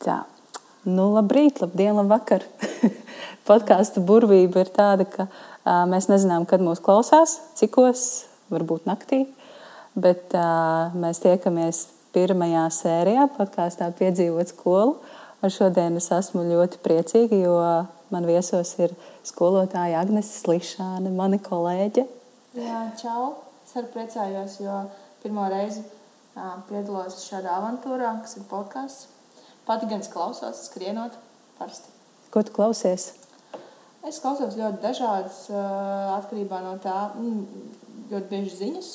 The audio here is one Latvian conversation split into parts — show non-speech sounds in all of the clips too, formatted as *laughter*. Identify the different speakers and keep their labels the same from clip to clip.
Speaker 1: Tā. Nu, labrīt, labdien, labvakar. *laughs* Podkāstu burvība ir tāda, ka uh, mēs nezinām, kad mūs klausās, cikos, varbūt naktī. Bet uh, mēs tiekamies pirmajā sērijā, podkāstā Piedzīvot skolu. Un šodien es esmu ļoti priecīga, jo man viesos ir skolotāja Agnese Slišāne, mana kolēģe.
Speaker 2: Jā, čau! Es arī priecājos, jo pirmo reizi uh, piedalos šādā avantūrā, kas ir podkāsts. Pati gan es klausos, skrienot parasti.
Speaker 1: Ko tu klausies?
Speaker 2: Es klausos ļoti dažādas, atkarībā no tā, mm, ļoti bieži ziņas.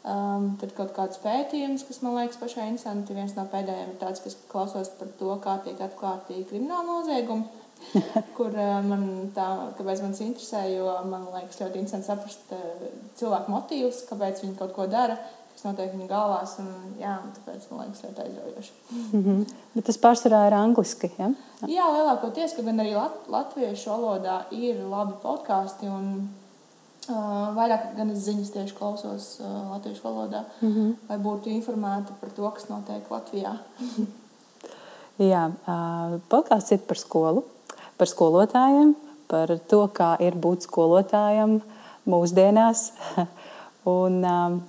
Speaker 2: Um, tad kaut kāds pētījums, kas man liekas pašai interesanti. Viens no pēdējiem ir tāds, kas klausos par to, kā tiek atklāti krimināli noziegumi. *laughs* kur man tā, kāpēc man tas interesē, jo man liekas ļoti interesanti saprast cilvēku motīvus, kāpēc viņi kaut ko dara, kas notiek viņa galvās. Un, jā, tāpēc man liekas, ļoti aizraujoši.
Speaker 1: Mm -hmm. Bet tas pārsvarā ir angliski. Ja?
Speaker 2: Jā, lielākoties, ka gan arī lat latviešu valodā ir labi podkāsti. Uh, vairāk gan es ziņas tieši klausos uh, latviešu valodā, mm -hmm. lai būtu informēta par to, kas notiek Latvijā. *laughs*
Speaker 1: Jā, uh, podkāsts ir par skolu, par skolotājiem, par to, kā ir būt skolotājam mūsdienās. *laughs* un, uh,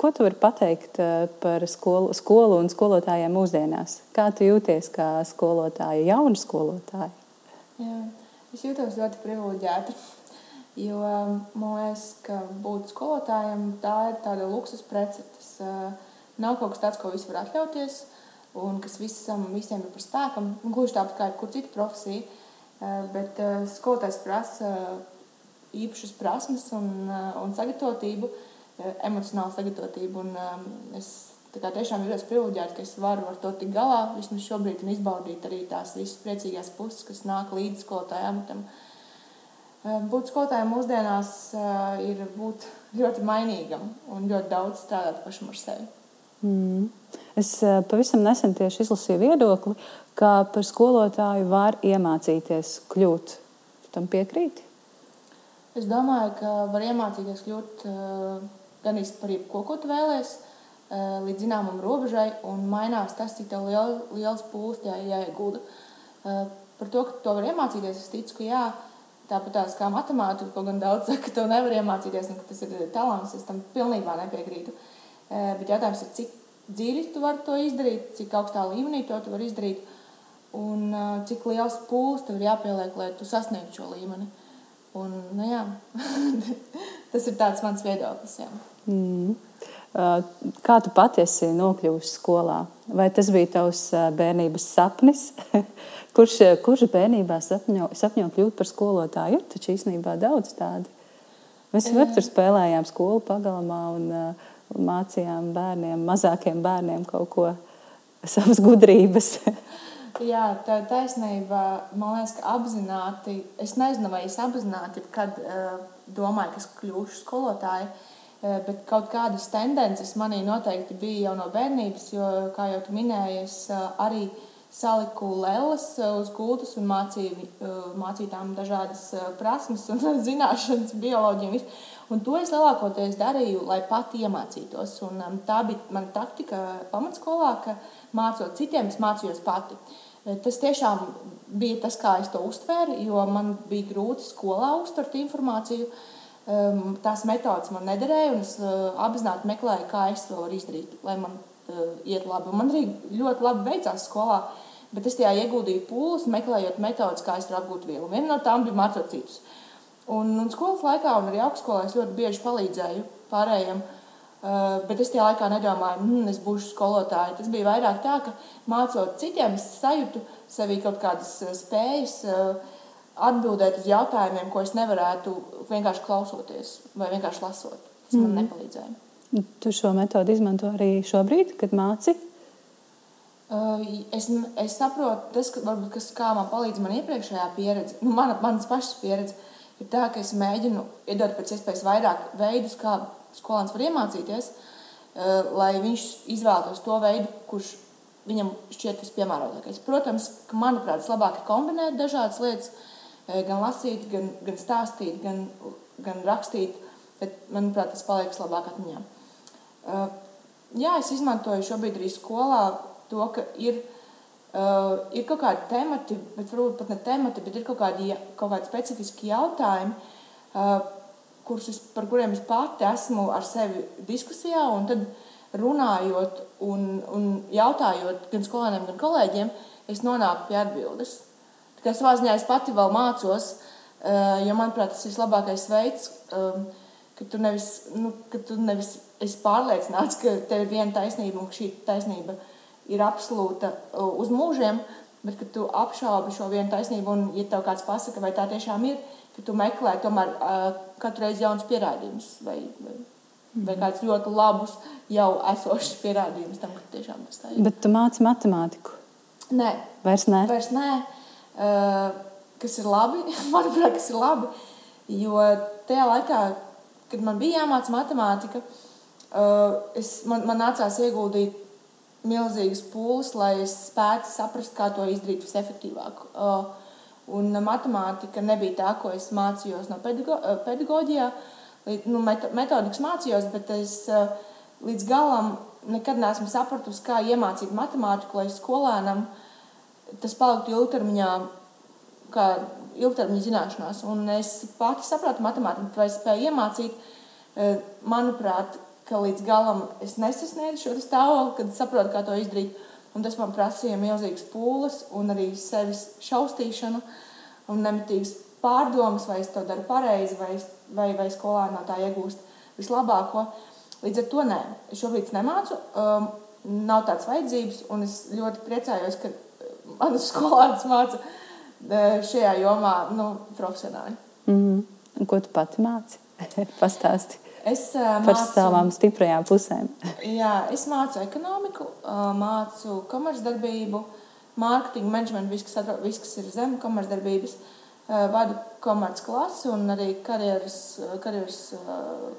Speaker 1: Ko tu vari pateikt par skolu, skolu un skolotājiem mūsdienās? Kā tu jūties kā skolotāja, jauna skolotāja?
Speaker 2: Jā, es jūtos ļoti privileģēta. Jo man liekas, ka būt skolotājam tā ir tāda luksus prece. Tas nav kaut kas tāds, ko visi var atļauties un kas visam, visiem ir par spēkam. Gluži tāpat kā jebkura cita profesija. Bet skolotājs prasa īpašas prasmes un, un sagatavotību emocionāla sagatavotība. Un, um, es tiešām jūtos privileģēta, ka es varu ar to tikt galā vismaz šobrīd un izbaudīt arī tās visas priecīgās puses, kas nāk līdz skolotāja amatam. Um, būt skolotājiem mūsdienās uh, ir būt ļoti mainīgam un ļoti daudz strādāt pašam ar sevi.
Speaker 1: Mm. Es uh, pavisam nesen tieši izlasīju viedokli, ka par skolotāju var iemācīties kļūt. Tam piekrīti?
Speaker 2: Es domāju, ka var iemācīties kļūt uh, gan par jebko, ko tu vēlēsies, eh, līdz zināmam robežai, un mainās tas, cik liel, liels pūlis tajā jāiegulda. Eh, par to, ka to var iemācīties, es ticu, ka jā. Tāpat tās kā matemātika, ko gan daudz saka, ka to nevar iemācīties, un ka tas ir talants, es tam pilnībā nepiekrītu. Eh, bet jautājums ir, cik dziļi tu vari to izdarīt, cik augstā līmenī to tu vari izdarīt, un cik liels pūlis tev ir jāpieliek, lai tu sasniegtu šo līmeni. Un, nu, jā, *laughs* tas ir mans viedoklis. Jā.
Speaker 1: Mm. Kā tu pati esi nokļuvusi skolā? Vai tas bija tavs bērnības sapnis? *laughs* kurš, kurš bērnībā sapņo, sapņo kļūt par skolotāju? Ir taču īstenībā daudz tādu. Mēs jau tur spēlējām skolu pagalmā un mācījām bērniem, mazākiem bērniem kaut ko *laughs* savas gudrības. *laughs*
Speaker 2: Jā, tā ir taisnība. Man liekas, ka apzināti, es nezinu, vai es apzināti, kad uh, domāju, ka es kļūšu skolotāju. Uh, bet kaut kādas tendences manī noteikti bija jau no bērnības, jo, kā jau tu minēji, es eh, arī saliku lēlas eh, uz gultas un mācīju, mācīju tām dažādas prasmes un *laughs* zināšanas, bioloģiju. Un to es lielākoties darīju, lai pati iemācītos. Un, um, tā bija mana taktika pamatskolā, ka mācot citiem, es mācījos pati. Tas tiešām bija tas, kā es to uztvēru, jo man bija grūti skolā uztvert informāciju. Uh, um, tās metodas man nederēja, un es uh, apzināti meklēju, kā es to varu izdarīt, lai man uh, iet labi. Un man arī ļoti labi veicās skolā, bet es tajā ieguldīju pūles, meklējot metodas, kā es varu apgūt vielu. Viena no tām bija mācīt citus. Un, un skolas laikā, un arī augstskolā, es ļoti bieži palīdzēju pārējiem. Uh, bet es tajā laikā nedomāju, ka mm, es būšu skolotāja. Tas bija vairāk tā, ka mācot citiem, es sajūtu sevī kaut kādas spējas. Uh, atbildēt uz jautājumiem, ko es nevarētu vienkārši klausoties vai vienkārši lasot. Tas mm. man nepalīdzēja.
Speaker 1: Tu šo metodi izmanto arī šobrīd, kad māci?
Speaker 2: Uh, es, es saprotu, tas, ka, varbūt, kas, kā man palīdz man iepriekšējā pieredze, nu, mana, manas pašas pieredze, ir tā, ka es mēģinu iedot pēc iespējas vairāk veidus, kā skolēns var iemācīties, uh, lai viņš izvēlētos to veidu, kurš viņam šķiet vispiemērotākais. Protams, ka manuprāt, labāk ir kombinēt dažādas lietas, uh, gan lasīt, gan, gan stāstīt, gan, gan rakstīt. Bet, manuprāt, tas paliks labāk atmiņā. Eh, jā, es izmantoju šobrīd arī skolā to, ka ir uh, ir kaut kādi temati, bet varbūt pat ne temati, bet ir kaut kādi, kaut kādi specifiski jautājumi, uh, kurus es, par kuriem es pati esmu ar sevi diskusijā, un tad runājot un, un jautājot gan skolēniem, gan kolēģiem, es nonāku pie atbildes. Kā savā ziņā es pati vēl mācos, uh, jo manuprāt, tas ir vislabākais veids, um, ka tu nevis, nu, ka tu nevis esi pārliecināts, ka tev ir viena taisnība un ka šī taisnība ir absolūta uh, uz mūžiem, bet ka tu apšaubi šo vienu taisnību un, ja tev kāds pasaka, vai tā tiešām ir, ka tu meklē tomēr katru reizi jaunus pierādījumus vai, vai, vai kādus ļoti labus jau esošus pierādījumus tam, ka tiešām tas tā ir.
Speaker 1: Bet tu māci matemātiku?
Speaker 2: Nē.
Speaker 1: Vairs nē?
Speaker 2: Vairs nē. Uh, kas ir labi, *laughs* manuprāt, kas ir labi, jo tajā laikā, kad man bija jāmāca matemātika, uh, es, man, man nācās ieguldīt milzīgas pūles, lai es spētu saprast, kā to izdarīt visefektīvāk. Uh, un matemātika nebija tā, ko es mācījos no pedago pedagoģijā. Nu, metodikas mācījos, bet es uh, līdz galam nekad neesmu sapratusi, kā iemācīt matemātiku, lai skolēnam tas paliktu ilgtermiņā, kā ilgtermiņa zināšanās. Un es pati sapratu matemātiku, vai spēju iemācīt. Uh, manuprāt, ka līdz galam es nesasniedzu šo stāvokli, kad saprotu, kā to izdarīt. Un tas man prasīja milzīgas pūles, un arī sevis šausmīšanu, un nemitīgas pārdomas, vai es to daru pareizi, vai, vai, vai skolēni no tā iegūst vislabāko. Līdz ar to nē, es šobrīd nemācu, um, nav tādas vajadzības, un es ļoti priecājos, ka manas skolēnas māca uh, šajā jomā nu, profesionāli.
Speaker 1: Mm -hmm. Ko tu pati māci? *laughs* Pastāsti.
Speaker 2: Es
Speaker 1: par mācu, savām stiprajām pusēm.
Speaker 2: jā, es mācu ekonomiku, uh, mācu komercdarbību, mārketingu, menedžmentu, viss, kas, vis, kas ir zem komercdarbības. Vadu komerces klasi un arī karjeras, karjeras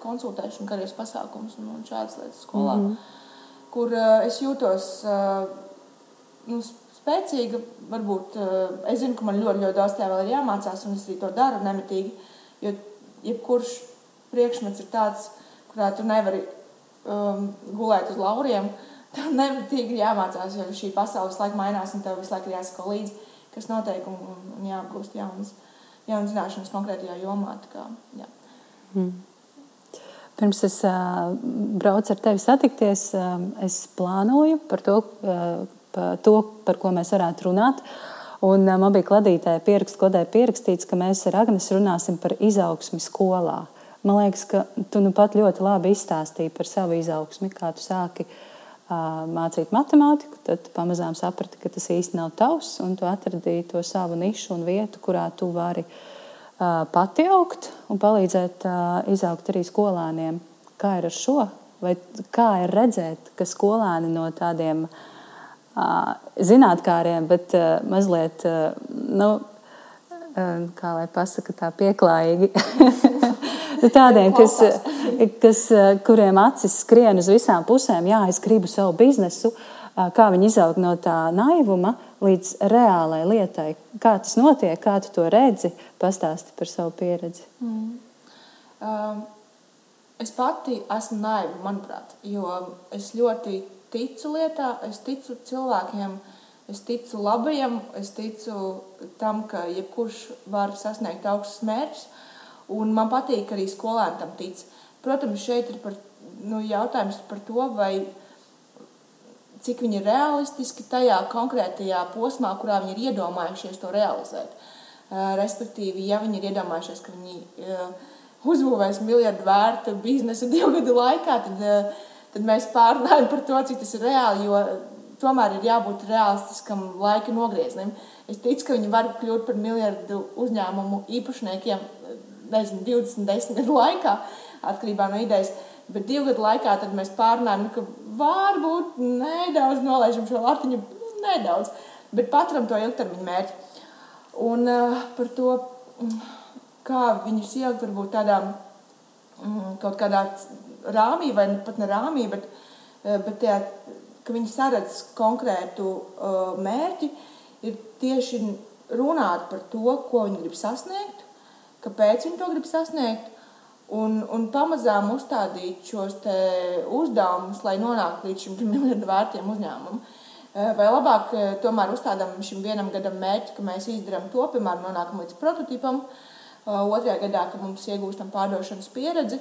Speaker 2: konsultēšanu, karjeras pasākumus un, un šādas lietas skolā, mm -hmm. kur es jūtos nu, spēcīga. Varbūt uh, es zinu, ka man ļoti, ļoti daudz tajā vēl ir jāmācās, un es arī to daru nemitīgi. Jo jebkurš priekšmets ir tāds, kurā tu nevari um, gulēt uz lauriem. *laughs* Tev nemitīgi jāmācās, jo šī pasaule visu laiku mainās, un tev visu laiku ir jāsako līdzi, kas notiek, un, un, un jāapgūst jaunas, jaunas zināšanas konkrētajā jomā. Kā, jā.
Speaker 1: hmm. Pirms es uh, braucu ar tevi satikties, uh, es plānoju par to, uh, par to, par ko mēs varētu runāt. Un uh, man bija kladītāja pieraksts, kodē pierakstīts, ka mēs ar Agnes runāsim par izaugsmi skolā. Man liekas, ka tu nu pat ļoti labi izstāstīji par savu izaugsmi, kā tu sāki uh, mācīt matemātiku. Tad pamazām saprati, ka tas īsti nav tavs, un tu atradīji to savu nišu un vietu, kurā tu vari uh, pati augt un palīdzēt uh, izaugt arī skolēniem. Kā ir ar šo? Vai kā ir redzēt, ka skolēni no tādiem uh, zinātnāriem, bet mazliet, nu, kā lai pasaka, tā pieklājīgi *laughs* tādiem, kas, kas, kuriem acis skrien uz visām pusēm, jā, es gribu savu biznesu, kā viņi izaug no tā naivuma līdz reālai lietai. Kā tas notiek, kā tu to redzi, pastāsti par savu pieredzi. Mm.
Speaker 2: Um, es pati esmu naiva, manuprāt, jo es ļoti ticu lietā, es ticu cilvēkiem, es ticu labajam, es ticu tam, ka jebkurš var sasniegt augstus mērķus. Un man patīk arī skolēni tam tic. Protams, šeit ir par, nu, jautājums par to, vai cik viņi ir realistiski tajā konkrētajā posmā, kurā viņi ir iedomājušies to realizēt. Uh, respektīvi, ja viņi ir iedomājušies, ka viņi uh, uzbūvēs miljardu vērtu biznesu *laughs* divu gadu laikā, tad, uh, tad mēs pārunājam par to, cik tas ir reāli. Jo tomēr ir jābūt realistiskam laika nogrieznim. Es ticu, ka viņi var kļūt par miljardu uzņēmumu īpašniekiem nezinu, 20, 10 gadu laikā, atkarībā no idejas. Bet divu gadu laikā mēs pārnājām, nu, ka varbūt nedaudz nolaižam šo latiņu, nedaudz, bet paturam to ilgtermiņu mērķi. Un uh, par to, mm, kā viņus ielikt varbūt tādā mm, kaut kādā rāmī, vai pat ne rāmī, bet, uh, bet tajā, ka viņi saredz konkrētu uh, mērķi, ir tieši runāt par to, ko viņi grib sasniegt kāpēc viņi to grib sasniegt. Un, un pamazām uzstādīt šos uzdevumus, lai nonāktu līdz šim miljardu vērtiem uzņēmumam. Vai labāk tomēr uzstādām šim vienam gadam mērķi, ka mēs izdarām to, piemēram, nonākam līdz prototipam, otrajā gadā, ka mums iegūstam pārdošanas pieredzi,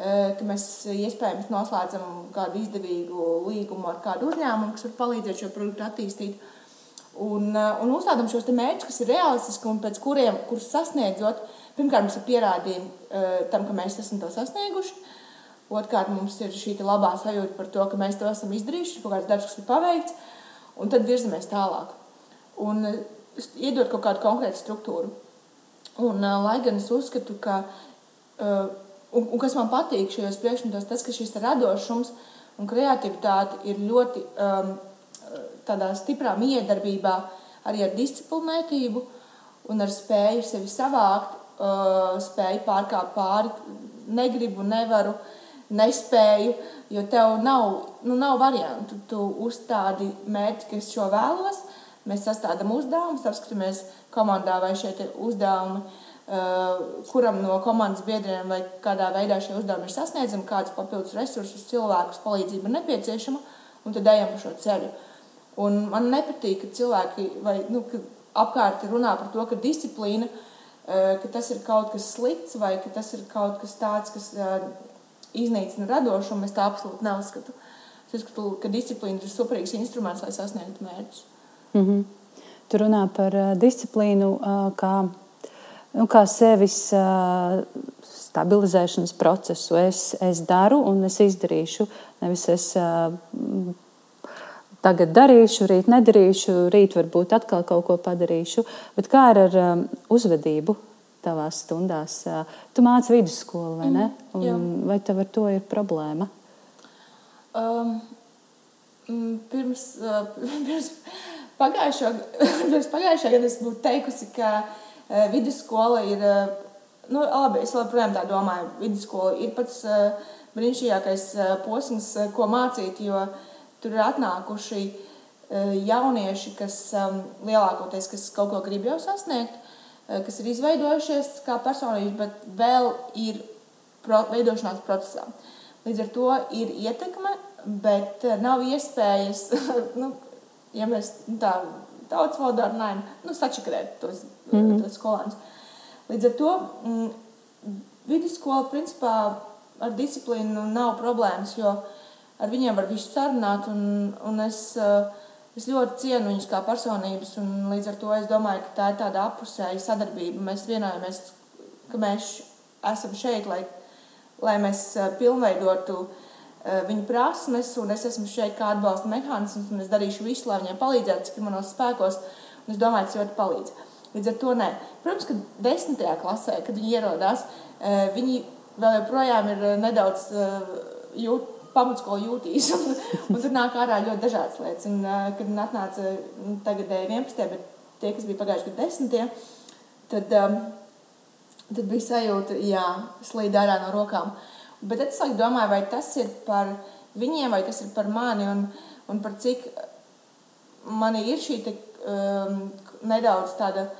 Speaker 2: ka mēs iespējams noslēdzam kādu izdevīgu līgumu ar kādu uzņēmumu, kas var palīdzēt šo produktu attīstīt. Un, un uzstādām šos mērķus, kas ir realistiski un pēc kuriem, kurus sasniedzot, pirmkārt, mums ir pierādījumi tam, ka mēs esam to sasnieguši. Otrkārt, mums ir šī labā sajūta par to, ka mēs to esam izdarījuši, kaut kāds darbs, kas ir paveikts un tad virzamies tālāk. Un eh, iedot kaut kādu konkrētu struktūru. Un, eh, lai gan es uzskatu, ka, eh, un, un kas man patīk šajos priekšmetos, tas, ka šis radošums un kreativitāte ir ļoti um, tādā stiprā miedarbībā arī ar disciplinētību un ar spēju sevi savākt, uh, spēju pārkāpt pāri, negribu, nevaru, nespēju. Jo tev nav, nu, nav variantu. Tu uzstādi mērķi, ka es šo vēlos. Mēs sastādām uzdevumus, apskatāmies komandā, vai šie uzdevumi, kuram no komandas biedriem vai kādā veidā šie uzdevumi ir sasniedzami, kādas papildus resursus, cilvēkus palīdzība ir nepieciešama, un tad ejam pa šo ceļu. Un man nepatīk, ka cilvēki vai, nu, ka apkārt runā par to, ka disciplīna, uh, ka tas ir kaut kas slikts vai ka tas ir kaut kas tāds, kas uh, iznīcina radošumu, es tā absolūti neuzskatu. Es uzskatu, ka disciplīna ir superīgs instruments, lai sasniegtu mērķus.
Speaker 1: Mm -hmm. Tu runā par disciplīnu kā, nu, kā sevis uh, stabilizēšanas procesu. Es, es daru un es izdarīšu. Nevis es uh, tagad darīšu, rīt nedarīšu, rīt varbūt atkal kaut ko padarīšu. Bet kā ar um, uzvedību? tavās stundās. Tu māci vidusskolu, vai ne?
Speaker 2: Mm, jā.
Speaker 1: vai tev ar to ir problēma?
Speaker 2: Um, mm, pirms, uh, *laughs* *laughs* pirms pagājušā gada es būtu teikusi, ka uh, vidusskola ir. Uh, nu, labi, es joprojām tā domāju, vidusskola ir pats uh, brīnišķīgākais posms, ko mācīt, jo tur ir atnākuši jaunieši, kas um, lielākoties kas kaut ko grib jau sasniegt. Eh, kas ir izveidojušies kā personības, bet vēl ir pro, veidošanās procesā. Līdz ar to ir ietekme, bet eh, nav iespējas, *laughs* nu, ja mēs nu, tā tautas valodā runājam, nu, sačakarēt tos, mm -hmm. tos skolēnus. Līdz ar to mm, vidusskola principā ar disciplīnu nav problēmas, jo ar viņiem var visu sarunāt, un, un es uh, Es ļoti cienu viņus kā personības, un līdz ar to es domāju, ka tā ir tāda apusēja sadarbība. Mēs vienojamies, ka mēs esam šeit, lai, lai mēs eh, pilnveidotu eh, viņu prasmes, un es esmu šeit kā atbalsta mehānisms, un es darīšu visu, lai viņiem palīdzētu, cik manos spēkos, un es domāju, tas ļoti palīdz. Līdz ar to nē. Protams, ka desmitajā klasē, kad viņi ierodās, eh, viņi vēl joprojām ir nedaudz jūt pamatskolu jūtīs. *laughs* Un, un tur nāk ārā ļoti dažādas lietas. Un, kad atnāca nu, tagad 11. bet tie, kas bija pagājuši gadu 10. tad, um, tad bija sajūta, jā, slīd ārā no rokām. Bet tad es domāju, vai tas ir par viņiem, vai tas ir par mani, un, un par cik man ir šī te, um, nedaudz tāda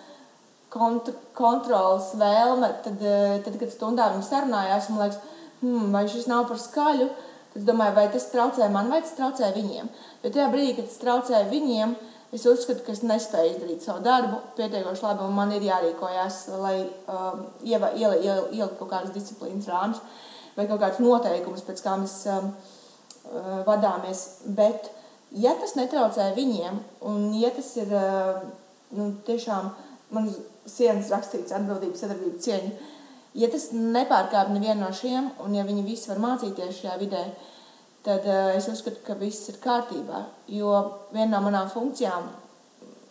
Speaker 2: kont kontrolas vēlme. Tad, tad, kad stundā viņi sarunājās, man liekas, hmm, vai šis nav par skaļu, uh, Es domāju, vai tas traucē man, vai tas traucē viņiem. Jo tajā brīdī, kad tas traucē viņiem, es uzskatu, ka es nespēju izdarīt savu darbu pietiekoši labi, un man ir jārīkojas, lai um, ieliektu iel, iel, iel kaut kādas disciplīnas rāmus vai kaut kādus noteikumus, pēc kā mēs um, uh, vadāmies. Bet, ja tas netraucē viņiem, un ja tas ir uh, nu, tiešām man uz sienas rakstīts atbildība, sadarbība, cieņa, ja tas nepārkāpj nevienu no šiem, un ja viņi visi var mācīties šajā vidē, tad uh, es uzskatu, ka viss ir kārtībā. Jo viena no manām funkcijām,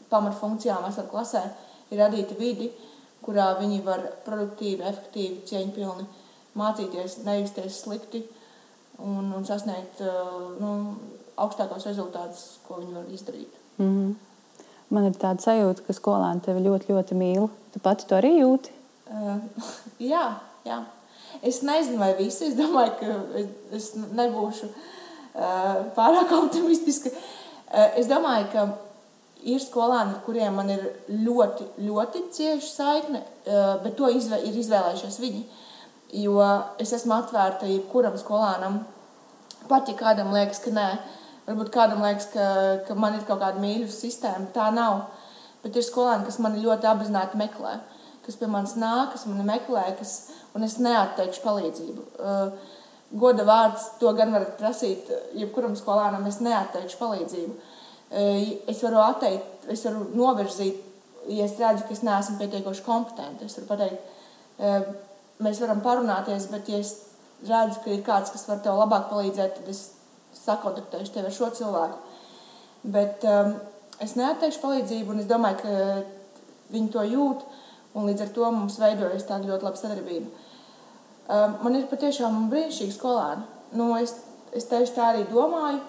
Speaker 2: pamatfunkcijām, esot klasē, ir radīt vidi, kurā viņi var produktīvi, efektīvi, cieņpilni mācīties, nejusties slikti un, un sasniegt uh, nu, augstākos rezultātus, ko viņi var izdarīt.
Speaker 1: Mm -hmm. Man ir tāda sajūta, ka skolēni tevi ļoti, ļoti mīl. Tu pati to arī jūti?
Speaker 2: Uh, *laughs* jā, jā. Es nezinu, vai visi. Es domāju, ka es, es nebūšu uh, pārāk optimistiska. Uh, es domāju, ka ir skolēni, ar kuriem man ir ļoti, ļoti cieša saikne, uh, bet to izvē, ir izvēlējušies viņi. Jo es esmu atvērta jebkuram skolēnam, pat ja kādam liekas, ka nē, Varbūt kādam liekas, ka, ka man ir kaut kāda mīļu sistēma. Tā nav. Bet ir skolēni, kas man ļoti apzināti meklē, kas pie manis nāk, kas mani meklē, kas, un es neatteikšu palīdzību. Uh, goda vārds to gan varat prasīt jebkuram skolēnam, es neatteikšu palīdzību. Uh, es varu atteikt, es varu novirzīt, ja es redzu, ka es neesmu pietiekoši kompetenti. Es varu pateikt, uh, mēs varam parunāties, bet ja es redzu, ka ir kāds, kas var tev labāk palīdzēt, tad es sakontaktēšu tevi ar šo cilvēku. Bet um, es neatteikšu palīdzību, un es domāju, ka viņi to jūt, un līdz ar to mums veidojas tāda ļoti laba sadarbība. Um, man ir patiešām brīnišķīgi skolēni. Nu, es, es tieši tā arī domāju,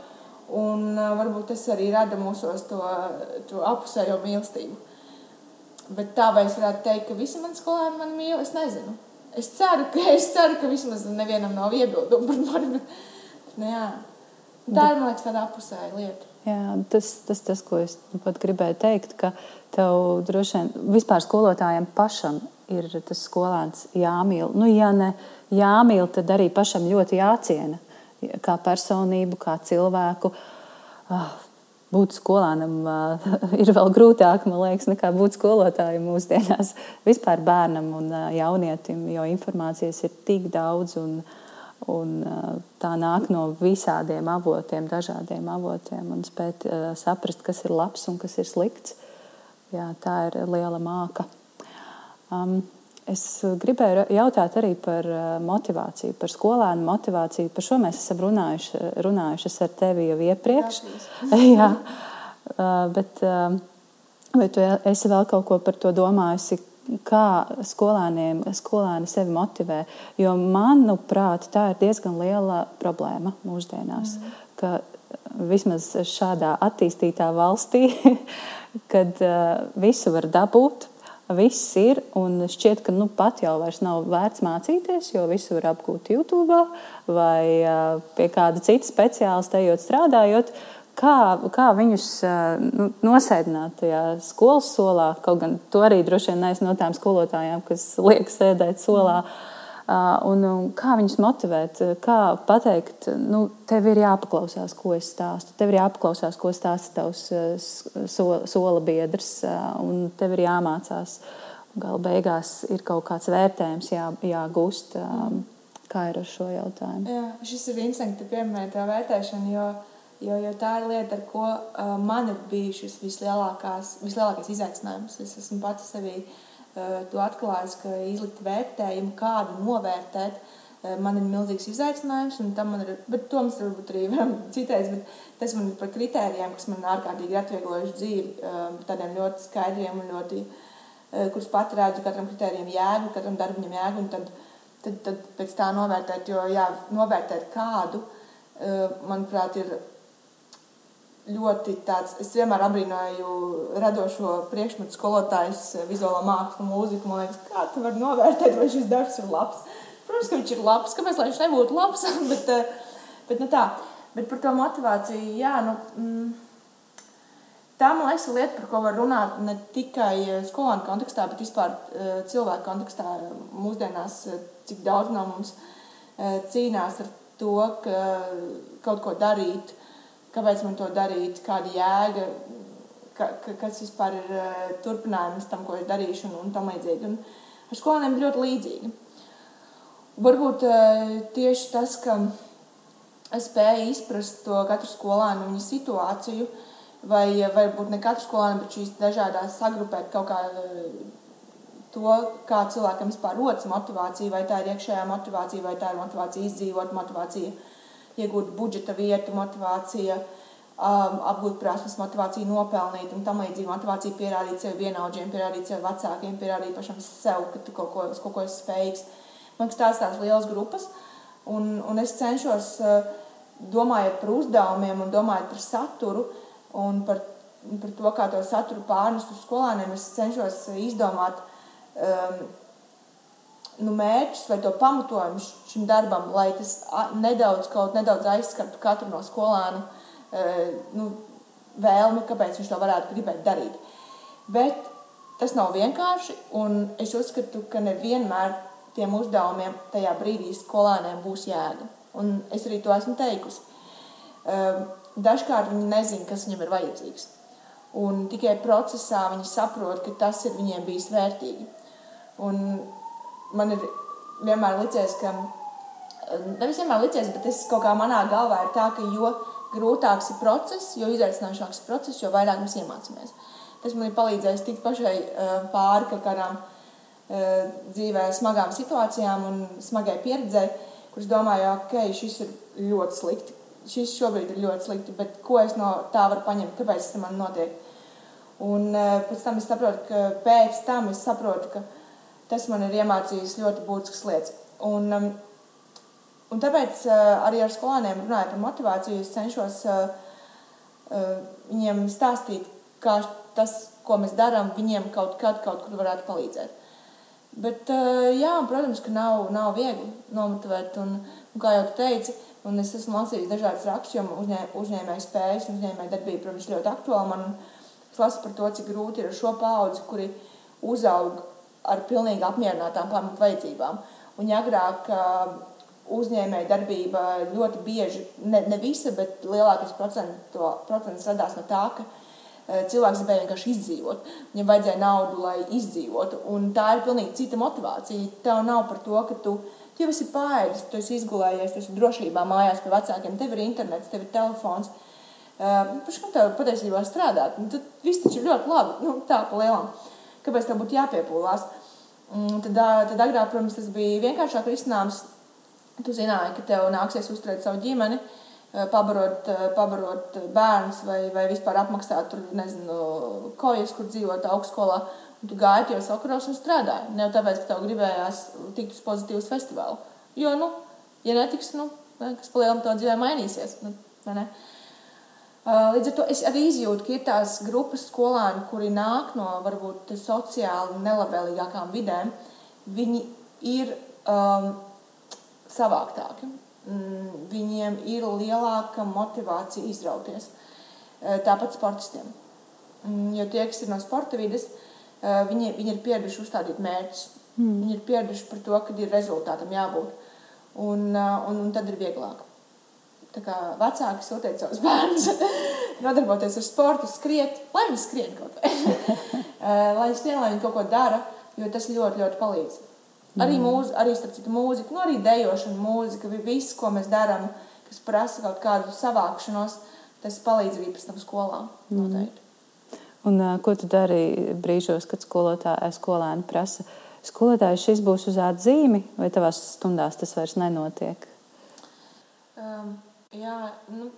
Speaker 2: un uh, varbūt tas arī rada mūsos to, to apusējo mīlestību. Bet tā vai es varētu teikt, ka visi mani skolēni mani mīl, es nezinu. Es ceru, ka, es ceru, ka vismaz nevienam nav iebildumu par mani. Bet, nu, jā. Tā ir liekas, tāda apusēja lieta.
Speaker 1: Jā, tas, tas, tas, ko es nu pat gribēju teikt, ka tev droši vien vispār skolotājiem pašam ir tas skolēns jāmīl. Nu, ja ne jāmīl, tad arī pašam ļoti jāciena kā personību, kā cilvēku. Ah, būt skolēnam uh, *laughs* ir vēl grūtāk, man liekas, nekā būt skolotājam mūsdienās. Vispār bērnam un uh, jaunietim, jo informācijas ir tik daudz. Un, Un, tā nāk no visādiem avotiem, dažādiem avotiem, un spēt uh, saprast, kas ir labs un kas ir slikts. Jā, tā ir liela māka. Um, es gribēju jautāt arī par motivāciju, par skolēnu motivāciju. Par šo mēs esam runājuši, runājušas ar tevi jau iepriekš. *laughs* Jā, uh, bet vai tu esi vēl kaut ko par to domājusi? kā skolēniem, skolēni sevi motivē. Jo, manuprāt, tā ir diezgan liela problēma mūsdienās. Mm. Ka vismaz šādā attīstītā valstī, *laughs* kad uh, visu var dabūt, viss ir. Un šķiet, ka nu, pat jau nav vērts mācīties, jo visu var apgūt YouTube vai pie kāda cita speciālista, ejot strādājot. Kā, kā viņus nu, nosēdināt tajā skolas solā. Kaut gan to arī droši vien neesmu no tām skolotājām, kas liek sēdēt solā. Un, un kā viņus motivēt, kā pateikt, nu, tev ir jāpaklausās, ko es stāstu. Tev ir jāpaklausās, ko stāsta tavs so, sola biedrs, un tev ir jāmācās. Gala beigās ir kaut kāds vērtējums jā, jāgūst. Kā ir ar šo jautājumu?
Speaker 2: Jā, šis ir interesants, ka pieminēja tā vērtēšana, jo Jo, jo tā ir lieta, ar ko uh, man ir bijušas vislielākais izaicinājums. Es esmu pati sevī uh, to atklājis, ka izlikt vērtējumu, kādu novērtēt, uh, man ir milzīgs izaicinājums. Ir, bet to mums varbūt arī *laughs* varam citreiz, bet tas man ir par kritērijiem, kas man ārkārtīgi atvieglojuši dzīvi, uh, tādiem ļoti skaidriem un ļoti, kurus pat redzu katram kritērijam jēgu, katram darbam jēgu, un tad, tad, tad pēc tā novērtēt, jo jā, novērtēt kādu, manuprāt, ir ļoti tāds, es vienmēr abrīnoju radošo priekšmetu skolotājus, vizuālā mākslu, mūziku. Man liekas, kā tu vari novērtēt, vai šis darbs ir labs. Protams, ka viņš ir labs, kāpēc lai viņš nebūtu labs, *laughs* bet, eh, bet, nu tā, bet par to motivāciju, jā, nu, mm, tā man liekas lieta, par ko var runāt ne tikai eh, skolānu kontekstā, bet vispār eh, cilvēku kontekstā mūsdienās, cik daudz no mums cīnās ar to, ka kaut ko darīt, kāpēc man to darīt, kāda jēga, ka, ka, kas vispār ir uh, turpinājums tam, ko es darīšu, un, un tam līdzīgi. Un ar skolēniem ļoti līdzīgi. Varbūt uh, tieši tas, ka es spēju izprast to katru skolēnu viņa situāciju, vai varbūt ne katru skolēnu, bet šīs dažādas sagrupēt kaut kā. Uh, to, kā cilvēkam vispār rodas motivācija, vai tā ir iekšējā motivācija, vai tā ir motivācija izdzīvot, motivācija uh, iegūt budžeta vietu, motivācija, um, apgūt prasmes, motivācija nopelnīt un tam līdzīgi motivācija pierādīt sev vienaudžiem, pierādīt sev vecākiem, pierādīt pašam sev, ka tu kaut ko, kaut ko esi spējīgs. Man liekas, tās tās lielas grupas, un, un es cenšos, uh, domājot par uzdevumiem un domājot par saturu un par, par to, kā to saturu pārnest uz skolēniem, es cenšos izdomāt, um, nu, mērķus vai to pamatojumu šim darbam, lai tas nedaudz, kaut nedaudz aizskartu katru no skolēnu e, nu, vēlmi, kāpēc viņš to varētu gribēt darīt. Bet tas nav vienkārši, un es uzskatu, ka nevienmēr tiem uzdevumiem tajā brīdī skolēniem būs jēga. Un es arī to esmu teikusi. E, dažkārt viņi nezina, kas viņam ir vajadzīgs. Un tikai procesā viņi saprot, ka tas ir viņiem bijis vērtīgi. Un man ir vienmēr licies, ka nevis vienmēr licies, bet tas kaut kā manā galvā ir tā, ka jo grūtāks ir process, jo izaicinošāks ir process, jo vairāk mēs iemācāmies. Tas man ir palīdzējis tikt pašai pāri kaut kādām dzīvē smagām situācijām un smagai pieredzei, kuras domāju, ok, šis ir ļoti slikti. Šis šobrīd ir ļoti slikti, bet ko es no tā varu paņemt, kāpēc tas man notiek? Un pēc tam es saprotu, ka pēc tam es saprotu, ka tas man ir iemācījis ļoti būtiskas lietas. Un, un tāpēc arī ar skolēniem runājot par motivāciju, es cenšos viņiem stāstīt, kā tas, ko mēs darām, viņiem kaut kad kaut kur varētu palīdzēt. Bet, jā, protams, ka nav, nav viegli nomotivēt. Un, un kā jau teici, un es esmu lasījis dažādas rakstus, jo uzņē, uzņēmēju spējas un uzņēmēju darbība, protams, ļoti aktuāla. Man es lasu par to, cik grūti ir ar šo paudzi, kuri uzaug ar pilnīgi apmierinātām pamatu vajadzībām. Un agrāk uzņēmēja darbība ļoti bieži, ne, ne visa, bet lielākais procents radās no tā, ka cilvēks gribēja vienkārši izdzīvot. Viņam vajadzēja naudu, lai izdzīvotu. Un tā ir pilnīgi cita motivācija. Tev nav par to, ka tu jau esi pārējis, tu esi izgulējies, tu esi drošībā mājās pie vecākiem, tev ir internets, tev ir telefons. Pašam nu, tev patiesībā strādāt. Tad viss taču ir ļoti labi. Nu, tā pa lielam. Kāpēc tev būtu jāpiepūlās? Mm, tad, tad agrāk, protams, tas bija vienkāršāk risinājums. Tu zināji, ka tev nāksies uzturēt savu ģimeni. Pabarot, pabarot bērnus vai, vai vispār apmaksāt tur, nezinu, kojas, kur dzīvot augstskolā. Un tu gāji tajos vakaros un strādāji. Ne jau tāpēc, ka tev gribējās tikt uz pozitīvas festivālu. Jo, nu, ja netiks, nu, kas palielam to dzīvē mainīsies. Nu, līdz ar to es arī izjūtu, ka ir tās grupas skolēni, kuri nāk no varbūt sociāli nelabvēlīgākām vidēm. Viņi ir um, savāktāki. Mm, viņiem ir lielāka motivācija izrauties. Eh, tāpat sportistiem. Mm, jo tie, kas ir no sporta vidas, eh, viņi, viņi ir pieraduši uzstādīt mērķus. Mm. Viņi ir pieraduši par to, ka ir rezultātam jābūt. Un, un, un tad ir vieglāk. Vecāki sūtiet savus *laughs* bērnus, nodarboties ar sportu, skriet, lai viņi skrien kaut vai. *laughs* lai viņi skrien, lai viņi kaut ko dara, jo tas ļoti, ļoti palīdz. Arī, mm. mūzi, arī citu, mūzika, nu, arī dēlošana, mūzika, viss, ko mēs darām, kas prasa kaut kādu savākšanos, tas palīdz arī pēc tam skolā. Mm. Noteikti.
Speaker 1: Un, uh, ko tu dari brīžos, kad skolotāji, skolēni prasa? Skolotājs šis būs uz atzīmi, vai tavās stundās tas vairs nenotiek?
Speaker 2: Um, jā, nu,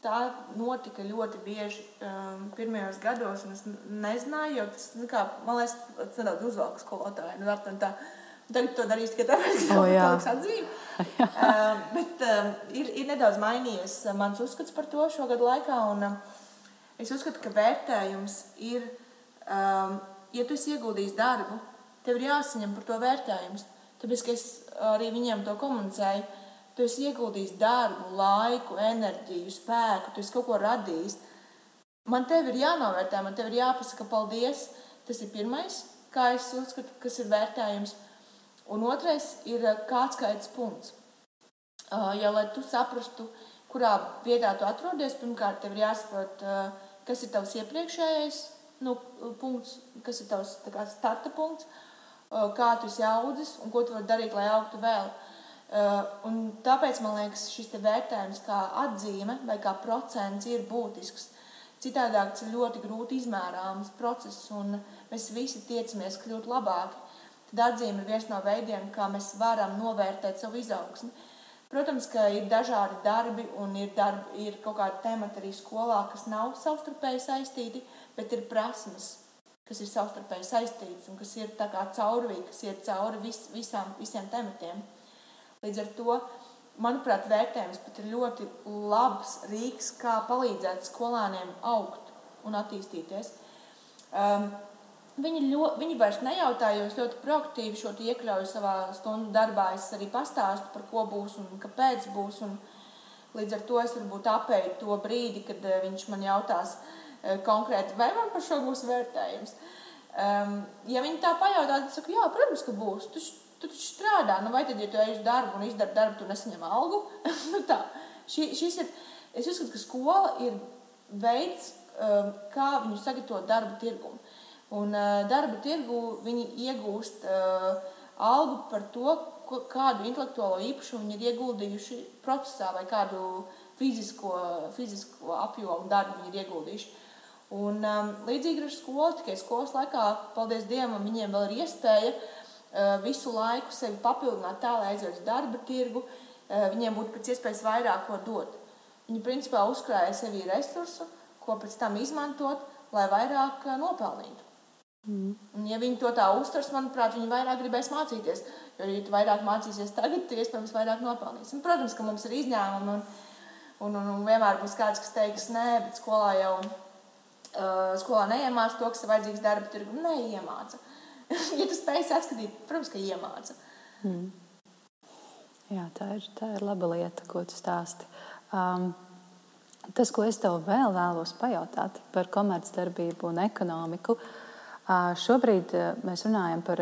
Speaker 2: tā notika ļoti bieži um, pirmajos gados. Es nezināju, jo tas, nu, kā, man liekas, tas nedaudz uzvalka skolotāji. Nu, tā, Tagad to darīs tikai tāpēc, ka tas ir atzīme. uh, *laughs* bet uh, ir, ir nedaudz mainījies uh, mans uzskats par to šo gadu laikā. Un, uh, es uzskatu, ka vērtējums ir, um, ja tu esi ieguldījis darbu, tev ir jāsaņem par to vērtējums. Tāpēc, es arī viņiem to komunicēju, tu esi ieguldījis darbu, laiku, enerģiju, spēku, tu esi kaut ko radījis. Man tev ir jānovērtē, man tev ir jāpasaka paldies. Tas ir pirmais, kā es uzskatu, kas ir vērtējums. Un otrais ir eh, kāds skaits punkts. Uh, ja, lai tu saprastu, kurā vietā tu atrodies, pirmkārt, tev ir jāsaprot, uh, kas ir tavs iepriekšējais nu, punkts, kas ir tavs kā, starta punkts, uh, kā tu esi audzis un ko tu vari darīt, lai augtu vēl. Un tāpēc man liekas, šis vērtējums kā atzīme vai kā procents ir būtisks. Citādi tas ir ļoti grūti izmērāms process, un mēs visi tiecamies kļūt labāki. Tad atzīme ir viens no veidiem, kā mēs varam novērtēt savu izaugsmu. Protams, ka ir dažādi darbi un ir, darbi, ir kaut kādi temati arī skolā, kas nav savstarpēji saistīti, bet ir prasmes, kas ir savstarpēji saistītas un kas ir caurvīgi, kas ir cauri vis, visām, visiem tematiem. Līdz ar to, manuprāt, vērtējums pat ir ļoti labs rīks, kā palīdzēt skolāniem augt un attīstīties. Um, Viņi, ļo, viņi vairs nejautā, jo es ļoti proaktīvi šo iekļauju savā stundu darbā. Es arī pastāstu, par ko būs un kāpēc būs. Un līdz ar to es varbūt apēju to brīdi, kad eh, viņš man jautās eh, konkrēti, vai man par šo būs vērtējums. Um, ja viņi tā pajautā, tad es saku, jā, protams, ka būs. Tu, tu taču strādā, nu vai tad, ja tu ej uz darbu un izdari darbu, tu nesaņem algu? *laughs* nu tā, Ši, šis ir Es uzskatu, ka skola ir veids, um, kā viņu sagatavot darba tirgumu. Un uh, darba tirgu viņi iegūst uh, algu par to, kādu intelektuālo īpašumu viņi ir ieguldījuši procesā vai kādu fizisko, fizisko apjomu darbu viņi ir ieguldījuši. Un, um, līdzīgi ar skolu, tikai skolas laikā, paldies Dievam, viņiem vēl ir iespēja uh, visu laiku sevi papildināt tā, lai aizietu uz darba tirgu, uh, viņiem būtu pēc iespējas vairāk ko dot. Viņi principā uzkrāja sevī resursu, ko pēc tam izmantot, lai vairāk uh, nopelnītu. Mm. Un, ja viņi to tā uztvers, manuprāt, viņi vairāk gribēs mācīties. Jo, ja tu vairāk mācīsies tagad, tad iespējams vairāk nopelnīsi. Un, protams, ka mums ir izņēmumi, un, un, un, un vienmēr būs kāds, kas teiks, nē, bet skolā jau uh, skolā neiemāca to, kas ir vajadzīgs darba tirgu. Neiemāca. *laughs* ja tu spēj atskatīt, protams, ka iemāca. Mm.
Speaker 1: Jā, tā ir, tā ir laba lieta, ko tu stāsti. Um, tas, ko es tev vēl vēlos pajautāt par komercdarbību un ekonomiku, uh, Šobrīd mēs runājam par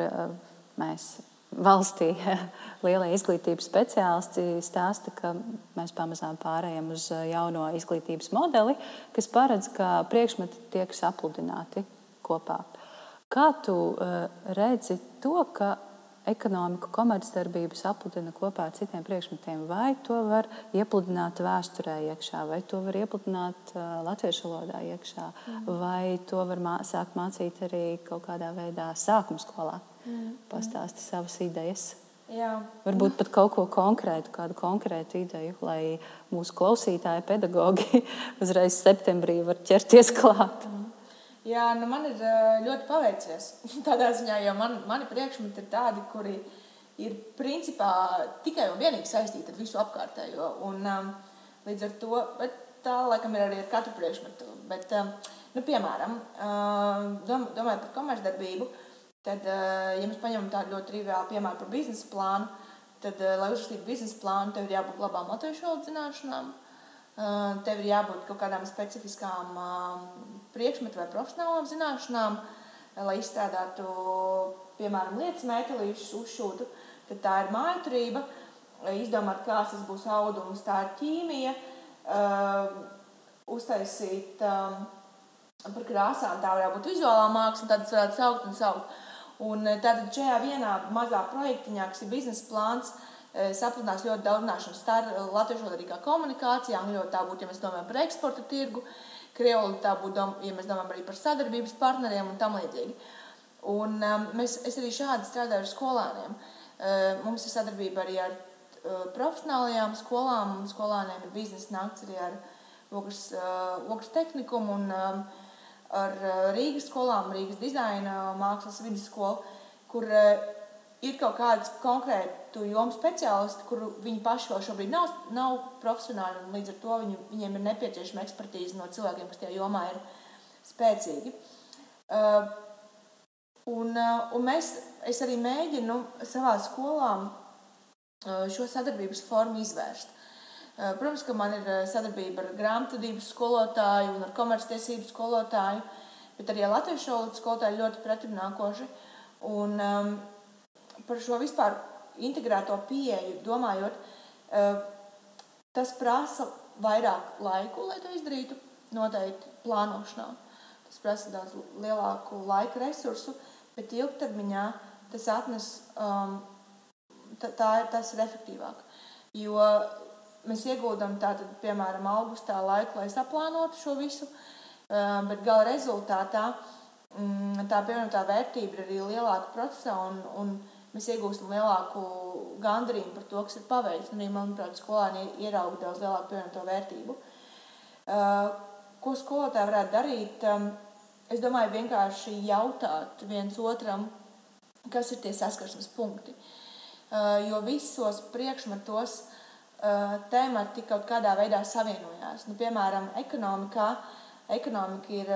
Speaker 1: mēs valstī *laughs* lielie izglītības speciālisti stāsta, ka mēs pamazām pārējām uz jauno izglītības modeli, kas paredz, ka priekšmeti tiek sapludināti kopā. Kā tu redzi to, ka ekonomiku, komercdarbību sapludina kopā ar citiem priekšmetiem. Vai to var iepludināt vēsturē iekšā, vai to var iepludināt uh, latviešu valodā iekšā, mm. vai to var mā sākt mācīt arī kaut kādā veidā sākuma skolā, mm. pastāstīt savas idejas.
Speaker 2: Jā.
Speaker 1: Varbūt pat kaut ko konkrētu, kādu konkrētu ideju, lai mūsu klausītāji, pedagogi *laughs* uzreiz septembrī var ķerties klāt. Mm.
Speaker 2: Jā, nu man ir ļoti paveicies. *laughs* Tādā ziņā, jo man, mani priekšmeti ir tādi, kuri ir principā tikai un vienīgi saistīti ar visu apkārtējo. Un, um, līdz ar to tā laikam ir arī ar katru priekšmetu. Bet, um, nu, piemēram, um, dom, domājot par komercdarbību, tad, uh, ja mēs paņemam tādu ļoti triviālu piemēru par biznesa plānu, tad, uh, lai uzrakstītu biznesa plānu, tev ir jābūt labām latviešu valodas zināšanām. Uh, tev ir jābūt kaut kādām specifiskām priekšmetu vai profesionālām zināšanām, lai izstrādātu, piemēram, lietas metālīšus, uzšūtu, tad tā ir mājturība, izdomāt, kāds tas būs audums, tā ir ķīmija, uztaisīt par krāsām, tā varētu būt vizuālā māksla, tad tas varētu saukt un saukt. Un tad šajā vienā mazā projektiņā, kas ir biznesa plāns, sapludinās ļoti daudz zināšanu. Starp latviešu valodīgā komunikācijā, un ļoti tā būtu, ja mēs domājam par eksporta tirgu, Krievija tā būtu, ja mēs domājam arī par sadarbības partneriem un tam līdzīgi. Un, um, mēs, es arī šādi strādāju ar skolāniem. Uh, mums ir sadarbība arī ar uh, profesionālajām skolām, un skolāniem ir biznesa nakts arī ar Ogres, uh, Ogres tehnikumu un um, ar uh, Rīgas skolām, Rīgas dizaina mākslas vidusskolu, kur uh, ir kaut kādas konkrētu jomu speciālisti, kuru viņi paši vēl šobrīd nav, nav profesionāli. Līdz ar to viņu, viņiem ir nepieciešama ekspertīze no cilvēkiem, kas tajā jomā ir spēcīgi. Uh, un, uh, un mēs, es arī mēģinu savā skolā uh, šo sadarbības formu izvērst. Uh, protams, ka man ir uh, sadarbība ar grāmatvedības skolotāju un ar komerctiesību skolotāju, bet arī ar latviešu valodas skolotāju ļoti pretimnākoši. Un, um, par šo vispār integrēto pieeju domājot, eh, tas prasa vairāk laiku, lai to izdarītu, noteikti plānošanā. Tas prasa daudz lielāku laika resursu, bet ilgtermiņā tas atnes, um, tā, tā, tas ir efektīvāk. Jo mēs ieguldam tātad, piemēram, augustā laiku, lai saplānotu šo visu, um, bet gala rezultātā um, tā pievienotā vērtība ir arī lielāka procesā un, un mēs iegūstam lielāku gandarījumu par to, kas ir paveikts. Un, manuprāt, skolēni ierauga daudz lielāku pievienoto vērtību. Uh, ko skolotāji varētu darīt? Um, es domāju, vienkārši jautāt viens otram, kas ir tie saskarsmes punkti. Uh, jo visos priekšmetos uh, temati kaut kādā veidā savienojās. Nu, piemēram, ekonomikā. Ekonomika ir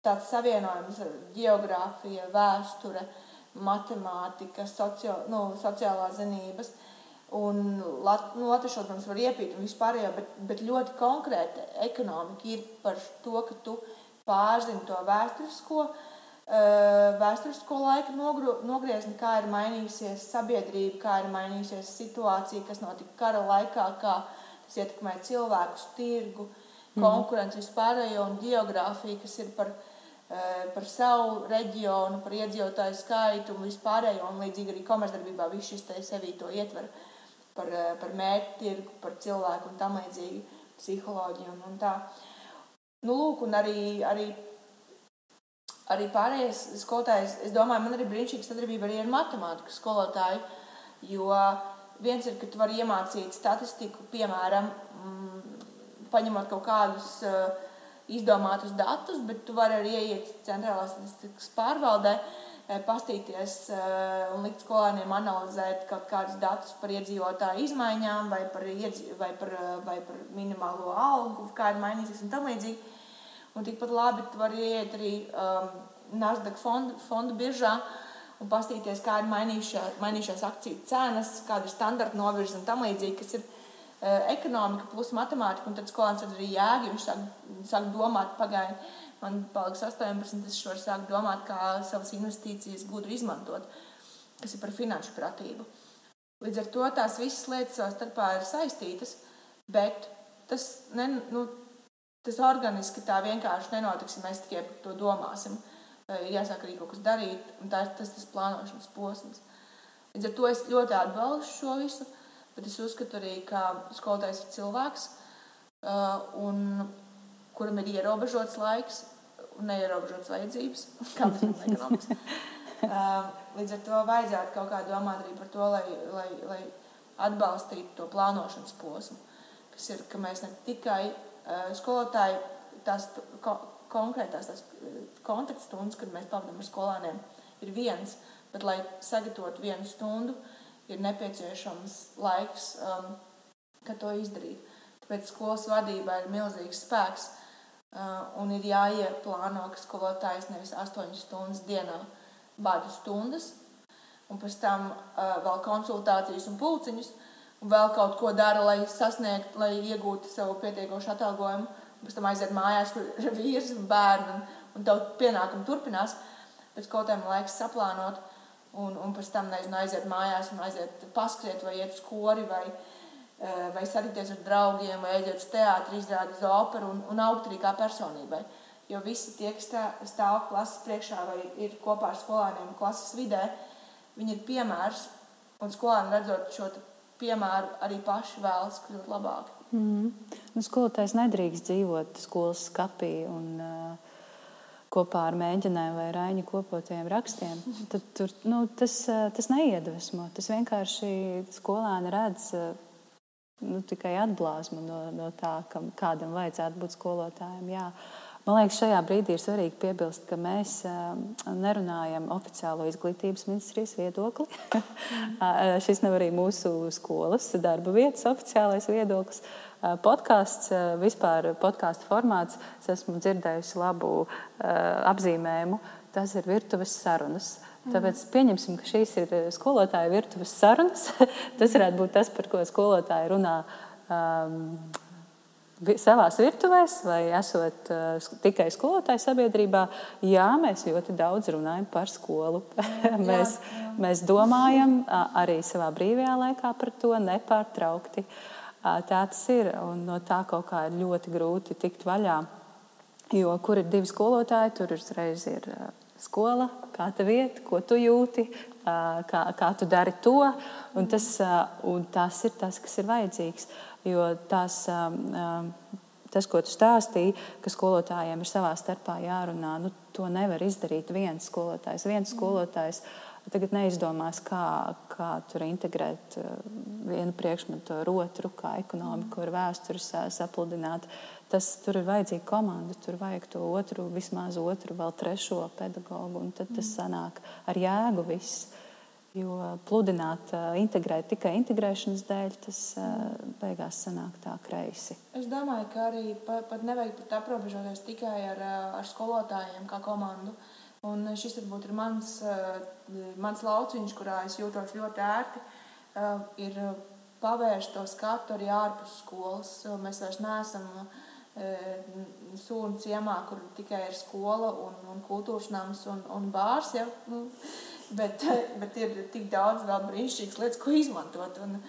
Speaker 2: tāds savienojums ar geogrāfiju, vēsturi, matemātika, socio, nu, sociālās zinības. Un lat, nu, latviešu protams, var iepīt un vispārējo, bet, bet ļoti konkrēti ekonomika ir par to, ka tu pārzini to vēsturisko, vēsturisko laika nogriezni, kā ir mainījusies sabiedrība, kā ir mainījusies situācija, kas notika kara laikā, kā tas ietekmē cilvēkus, tirgu, mhm. konkurenci vispārējo un geogrāfiju, kas ir par, par savu reģionu, par iedzīvotāju skaitu un vispārējo, un līdzīgi arī komercdarbībā viss šis te sevī to ietver par, par mērķu tirgu, par cilvēku un tam līdzīgi psiholoģiju un, un tā. Nu, lūk, un arī, arī arī pārējais skolotājs, es domāju, man arī brīnišķīga sadarbība arī ar matemātikas skolotāju. Jo viens ir, ka tu vari iemācīt statistiku, piemēram, mm, paņemot kaut kādus uh, izdomātus datus, bet tu vari arī ieiet centrālās statistikas pārvaldē, uh, pastīties uh, un likt skolēniem analizēt kaut kādus datus par iedzīvotāju izmaiņām vai par, iedzi, vai par, vai par minimālo algu, kāda mainīsies un tam līdzīgi. Un tikpat labi tu vari iet arī um, Nasdaq fondu, fondu biržā un paskatīties, kā ir mainījušās, mainījušās akciju cenas, kāda ir standarta novirze un tam līdzīgi, kas ir ekonomika plus matemātika. Un tad skolēns arī jēga, viņš sāk, sāk domāt, pagaidi, man paliks 18, es varu sākt domāt, kā savas investīcijas gudri izmantot, kas ir par finanšu pratību. Līdz ar to tās visas lietas savā starpā ir saistītas, bet tas ne, nu, Tas organiski tā vienkārši nenotiks, ja mēs tikai par to domāsim. Ir jāsāk arī kaut kas darīt, un tā ir tas, tas plānošanas posms. Līdz ar to es ļoti atbalstu šo visu, bet es uzskatu arī, ka skolotājs ir cilvēks, un kuram ir ierobežots laiks un neierobežots vajadzības, *laughs* *laughs* ekonomiski. Līdz ar to vajadzētu kaut kā domāt arī par to, lai, lai, lai atbalstītu to plānošanas posmu, kas ir, ka mēs ne tikai Eh, skolotāji tās ko, konkrētās tās eh, kontakta stundas, kad mēs pavadām ar skolāniem, ir viens, bet, lai sagatavotu vienu stundu, ir nepieciešams laiks, um, kad to izdarīt. Tāpēc skolas vadībā ir milzīgs spēks uh, un ir jāieplāno, ka skolotājs nevis 8 stundas dienā bada stundas, un pēc tam uh, vēl konsultācijas un pulciņus, un vēl kaut ko dara, lai sasniegtu, lai iegūtu savu pietiekošu atalgojumu. Pēc tam aiziet mājās, kur ir *laughs* vīrs un bērni, un, un tev pienākumi turpinās. Pēc kaut kādiem laiks saplānot, un, un pēc tam nezinu, aiziet mājās un aiziet paskriet vai iet uz kori vai, eh, vai sarīties ar draugiem vai aiziet uz teātri, izrādīt uz operu un, un augt arī kā personībai. Jo visi tie, kas stāv klases priekšā vai ir kopā ar skolēniem klases vidē, viņi ir piemērs. Un skolēni redzot šo piemēru arī paši vēlas kļūt labāki.
Speaker 1: Mm. Nu, skolotājs nedrīkst dzīvot skolas skapī un uh, kopā ar mēģinājumu vai rāņu kopotiem rakstiem. Tad, tur, nu, tas, uh, tas neiedvesmo. Tas vienkārši skolēni redz uh, nu, tikai atblāzmu no, no tā, kam, kādam vajadzētu būt skolotājiem. Jā. Man liekas, šajā brīdī ir svarīgi piebilst, ka mēs nerunājam oficiālo izglītības ministrijas viedokli. *laughs* Šis nav arī mūsu skolas darba vietas oficiālais viedoklis. Podkāsts, vispār podkāstu formāts, es esmu dzirdējusi labu apzīmējumu. Tas ir virtuves sarunas. Tāpēc pieņemsim, ka šīs ir skolotāja virtuves sarunas. *laughs* tas varētu būt tas, par ko skolotāji runā um, savā virtuvēs, vai esot uh, tikai skolotāju sabiedrībā, jā, mēs ļoti daudz runājam par skolu. *laughs* mēs, jā, jā. mēs domājam arī savā brīvajā laikā par to nepārtraukti. Uh, tā tas ir, un no tā kaut kā ir ļoti grūti tikt vaļā. Jo kur ir divi skolotāji, tur uzreiz ir skola, kā tev iet, ko tu jūti, kā, kā tu dari to. Un tas, un tas ir tas, kas ir vajadzīgs. Jo tās, tas, ko tu stāstīji, ka skolotājiem ir savā starpā jārunā, nu, to nevar izdarīt viens skolotājs. Viens skolotājs tagad neizdomās, kā, kā tur integrēt uh, vienu priekšmetu ar otru, kā ekonomiku ar vēsturi sapludināt. Tas tur ir vajadzīga komanda, tur vajag to otru, vismaz otru, vēl trešo pedagogu, un tad tas sanāk ar jēgu viss. Jo pludināt, integrēt tikai integrēšanas dēļ, tas beigās sanāk tā kreisi.
Speaker 2: Es domāju, ka arī pat, pat nevajag pat aprobežoties tikai ar, ar skolotājiem kā komandu. Un šis varbūt ir mans, mans lauciņš, kurā es jūtos ļoti ērti, ir pavērst to skatu arī ārpus skolas. Mēs vairs neesam sūnu ciemā, kur tikai ir skola un, un kultūras nams un, un bārs. Ja? Bet, *laughs* bet ir tik daudz vēl brīnišķīgas lietas, ko izmantot. Un,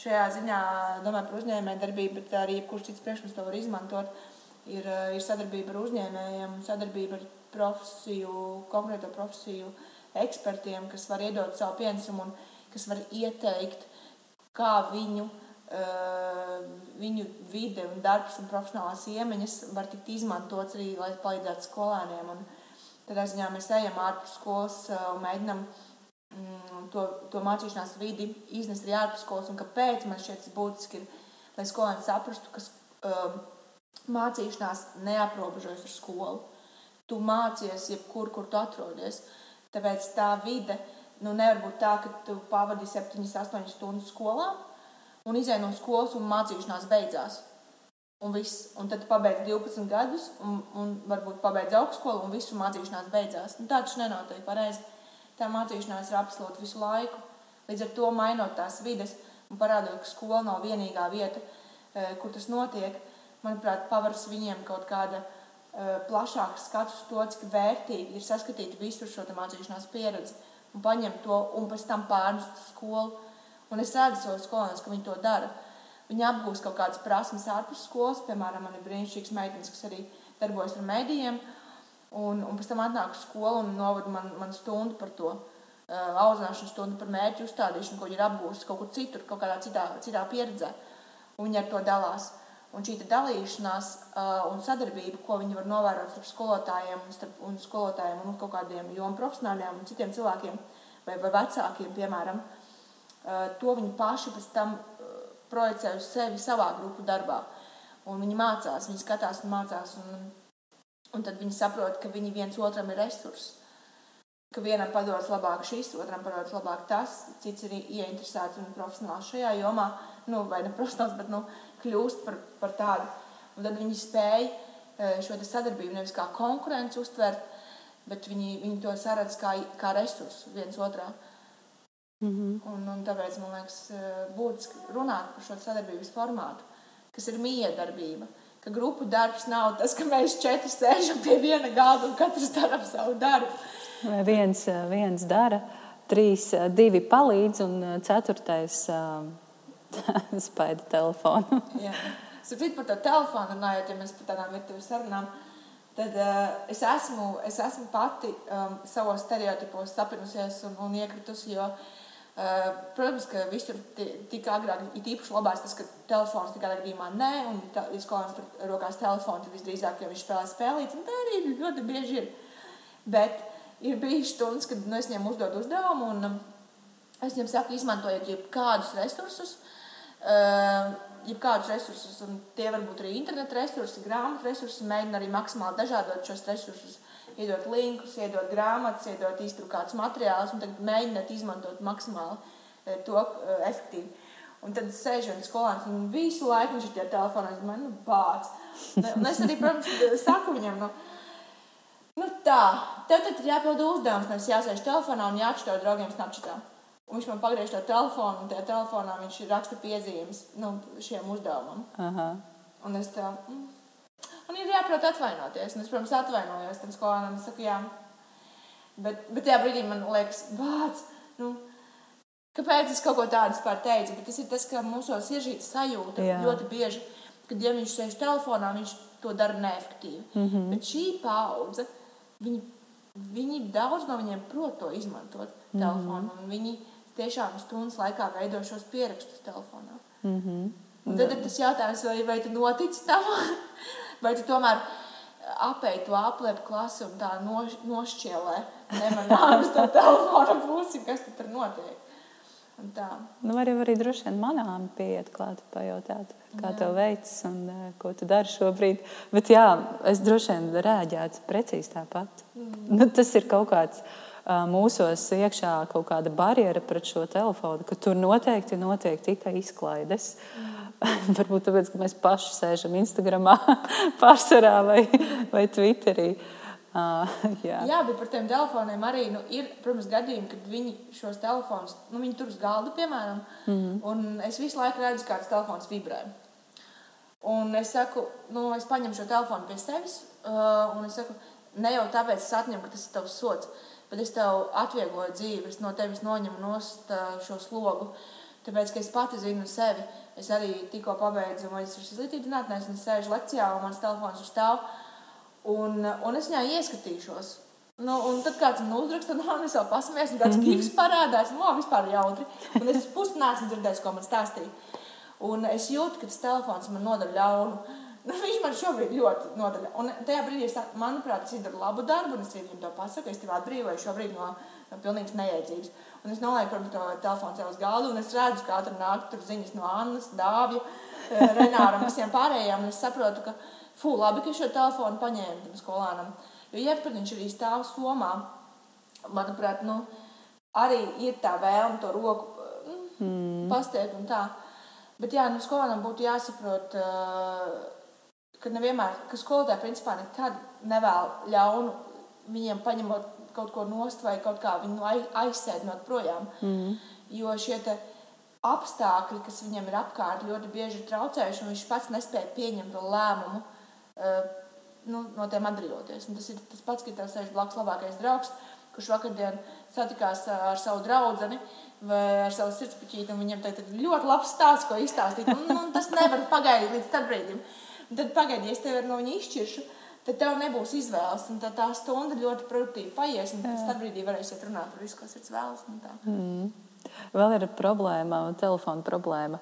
Speaker 2: šajā ziņā domāju par uzņēmējdarbību, bet arī jebkurš cits priekšmets to var izmantot. Ir, ir sadarbība ar uzņēmējiem, sadarbība ar profesiju, konkrēto profesiju ekspertiem, kas var iedot savu pienesumu un kas var ieteikt, kā viņu Eh, viņu vide un darbs un profesionālās iemaņas var tikt izmantots arī, lai palīdzētu skolēniem. Un tādā ziņā mēs ejam ārpus skolas eh, un mēģinam mm, to, to mācīšanās vidi iznest arī ārpus skolas. Un kāpēc man šķiet tas būtiski ir, lai skolēni saprastu, ka um, mācīšanās neaprobežojas ar skolu. Tu mācies jebkur, kur tu atrodies. Tāpēc tā vide nu, nevar būt tā, ka tu pavadi 7, 8 stundas skolā un izēja no skolas un mācīšanās beidzās. Un, viss, un tad pabeidz 12 gadus, un, un varbūt pabeidz augstskolu, un visu mācīšanās beidzās. Nu, tā taču nenotiek pareizi. Tā mācīšanās ir absolūti visu laiku. Līdz ar to mainot tās vides un parādot, ka skola nav vienīgā vieta, e, kur tas notiek, manuprāt, pavars viņiem kaut kāda e, plašāka skatu uz to, cik vērtīgi ir saskatīt visu šo mācīšanās pieredzi un paņemt to un pēc tam pārnest uz skolu Un es redzu savus skolēnus, ka viņi to dara. Viņi apgūst kaut kādas prasmes ārpus skolas. Piemēram, man ir brīnišķīgs meitenes, kas arī darbojas ar mēdījiem. Un, un pēc tam atnāk uz skolu un novada man, man stundu par to. Uh, audzināšanu stundu par mērķu uzstādīšanu, ko viņi ir apgūsti kaut kur citur, kaut kādā citā, citā pieredzē. Un viņi ar to dalās. Un šī dalīšanās uh, un sadarbība, ko viņi var novērot starp skolotājiem, starp, un skolotājiem un kaut kādiem jomu profesionāļiem un citiem cilvēkiem vai, vai vecākiem, piemēram, uh, to viņi paši pēc tam eh, projicē uz sevi savā grupu darbā. Un viņi mācās, viņi skatās un mācās. Un, un tad viņi saprot, ka viņi viens otram ir resurss. Ka vienam padodas labāk šis, otram padodas labāk tas, cits ir ieinteresēts un profesionāls šajā jomā, nu, vai ne profesionāls, bet nu, kļūst par, par tādu. Un tad viņi spēj eh, šo sadarbību nevis kā konkurenci uztvert, bet viņi, viņi to saredz kā, kā resursu viens otrā. Mm -hmm. un, un tāpēc man liekas, eh, būtiski runāt par šo sadarbības formātu, kas ir miedarbība. Ka grupu darbs nav tas, ka mēs četri sēžam pie viena galda un katrs dara savu darbu.
Speaker 1: Vai viens, eh, viens dara, trīs, divi palīdz, un ceturtais *laughs* spaida telefonu. *laughs*
Speaker 2: Sapratu par to telefonu runājot, ja mēs par tādām virtuves sarunām. Tad uh, es, esmu, es esmu pati um, savos stereotipos sapinusies un, un iekritusi, jo uh, protams, ka visur tika agrāk, ir īpaši labās tas, ka telefons tikai gadījumā nē, un ja skolēns tur rokās telefonu, tad visdrīzāk jau viņš spēlē spēlītas, un tā arī ļoti bieži ir. Bet ir bijis stundas, kad nu, es viņiem uzdodu uzdevumu, un um, es viņiem saku, izmantojiet jebkādus resursus, uh, jebkādus resursus, un tie var būt arī interneta resursi, grāmatu resursi, mēģina arī maksimāli dažādot šos resursus iedot linkus, iedot grāmatas, iedot iztrukātus materiālus, un tad mēģināt izmantot maksimāli e, to e, efektīvi. Un tad sēžot skolēns, un visu laiku viņš ir tie telefonā, man nu bāc. Un es arī, protams, saku viņam, nu, nu tā, tev tad ir jāpild uzdevums, nevis jāsēž telefonā un jāatšķiro draugiem snapchatā. Un viņš man pagriež to telefonu, un tajā telefonā viņš raksta piezīmes nu, šiem uzdevumam. Aha. Un es tā, mm, Un ir jāprot atvainoties. Un es, protams, atvainojos tam skolēnam. Es saku, jā. Bet, bet tajā brīdī man liekas, vārds. Nu, Kāpēc es kaut ko tādu vispār teicu? Bet tas ir tas, ka mūsos ir šī sajūta Jā. ļoti bieži, kad ja viņš sēž telefonā, viņš to dara neefektīvi. Mm -hmm. Bet šī paudze, viņi, viņi daudz no viņiem prot to izmantot mm -hmm. telefonu. Viņi tiešām stundas laikā veido šos pierakstus telefonā. Mm -hmm. Un tad ir tas jautājums, vai, vai tu notici tam? *laughs* vai tu tomēr apēji to aplēpu klasi un tā noš, nošķielē nemanām uz to telefona pusi, kas tur notiek.
Speaker 1: Nu, var jau arī droši vien manām pieiet klāt, pajautāt, kā jā. tev veicas un uh, ko tu dari šobrīd. Bet jā, es droši vien rēģētu precīzi tāpat. Mm. Nu, tas ir kaut kāds uh, mūsos iekšā kaut kāda barjera pret šo telefonu, ka tur noteikti notiek tikai izklaides. *laughs* Varbūt tāpēc, ka mēs paši sēžam Instagram, *laughs* pārsvarā vai, vai Twitterī. Uh, *laughs*
Speaker 2: jā. jā, bet par tiem telefoniem arī nu, ir, protams, gadījumi, kad viņi šos telefonus, nu, viņi tur uz galda, piemēram, mm -hmm. un es visu laiku redzu, kā tas telefons vibrē. Un es saku, nu, es paņemu šo telefonu pie sevis, uh, un es saku, ne jau tāpēc, es atņemu, ka tas ir tavs sots, bet es tev atviegloju dzīvi, es no tevis noņemu nost šo slogu. Tāpēc, ka es pati zinu sevi, es arī tikko pabeidzu maģistrāts izglītības zinātnē, un es sēžu lekcijā, un mans telefons uz stāv, un, un es viņā ieskatīšos. Nu, un tad kāds man uzraksta, no manis vēl pasmējas, un tāds kīks parādās, no vispār jautri. Un es pusi neesmu dzirdējis, ko man stāstīja. Un es jūtu, ka tas telefons man nodara ļaunu. Nu, viņš man šobrīd ļoti nodaļa. Un tajā brīdī, es, manuprāt, es izdaru labu darbu, un es viņam to pasaku. Es tevi atbrīvoju šobrīd no, no pilnīgas neiedzības. Un es nolieku, protams, to telefonu sev uz galda, un es redzu, kā tur nāk tur ziņas no Annas, Dāvja, eh, Renāra un visiem pārējiem. Un es saprotu, ka, fū, labi, ka šo telefonu paņēmu tam skolānam. Jo iepratniņš arī stāv somā. Manuprāt, nu, arī ir tā vēlme to roku mm. pastiet un tā. Bet jā, nu, skolānam būtu jāsaprot. Uh, ka nevienmēr, ka skolotāji principā nekad nevēl ļaunu viņiem paņemot kaut ko nost vai kaut kā viņu aizsēdinot projām. Mm. Jo šie apstākļi, kas viņam ir apkārt, ļoti bieži ir traucējuši, un viņš pats nespēja pieņemt to lēmumu uh, nu, no tiem atbrīvoties. Un tas ir tas pats, ka tev sēž blakus labākais draugs, kurš vakardien satikās ar savu draugu vai ar savu sirdspuķīti, un viņam tagad ir ļoti labs stāsts, ko izstāstīt. Un, un tas nevar pagaidīt līdz tam brīdim. Un tad pagaidi, ja es tevi no viņa izšķiršu, tad tev nebūs izvēles. Tad tā stunda ļoti produktīvi paies, un tam brīdī varēsiet runāt par visu, kas ir vēlas. Mm.
Speaker 1: Vēl ir problēma, telefona problēma.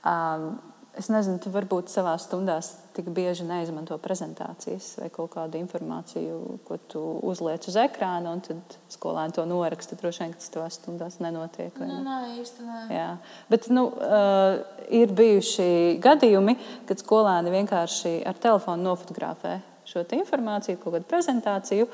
Speaker 1: Um, Es nezinu, tu varbūt savā stundā tik bieži neizmanto prezentācijas vai kaut kādu informāciju, ko tu uzliec uz ekrāna, un tad skolēni to noraksta. Droši vien, tas tavās stundās nenotiek.
Speaker 2: Nē, nu, nē, īsti nē.
Speaker 1: Jā. Bet nu, uh, ir bijuši gadījumi, kad skolēni vienkārši ar telefonu nofotografē šo informāciju, kaut kādu prezentāciju,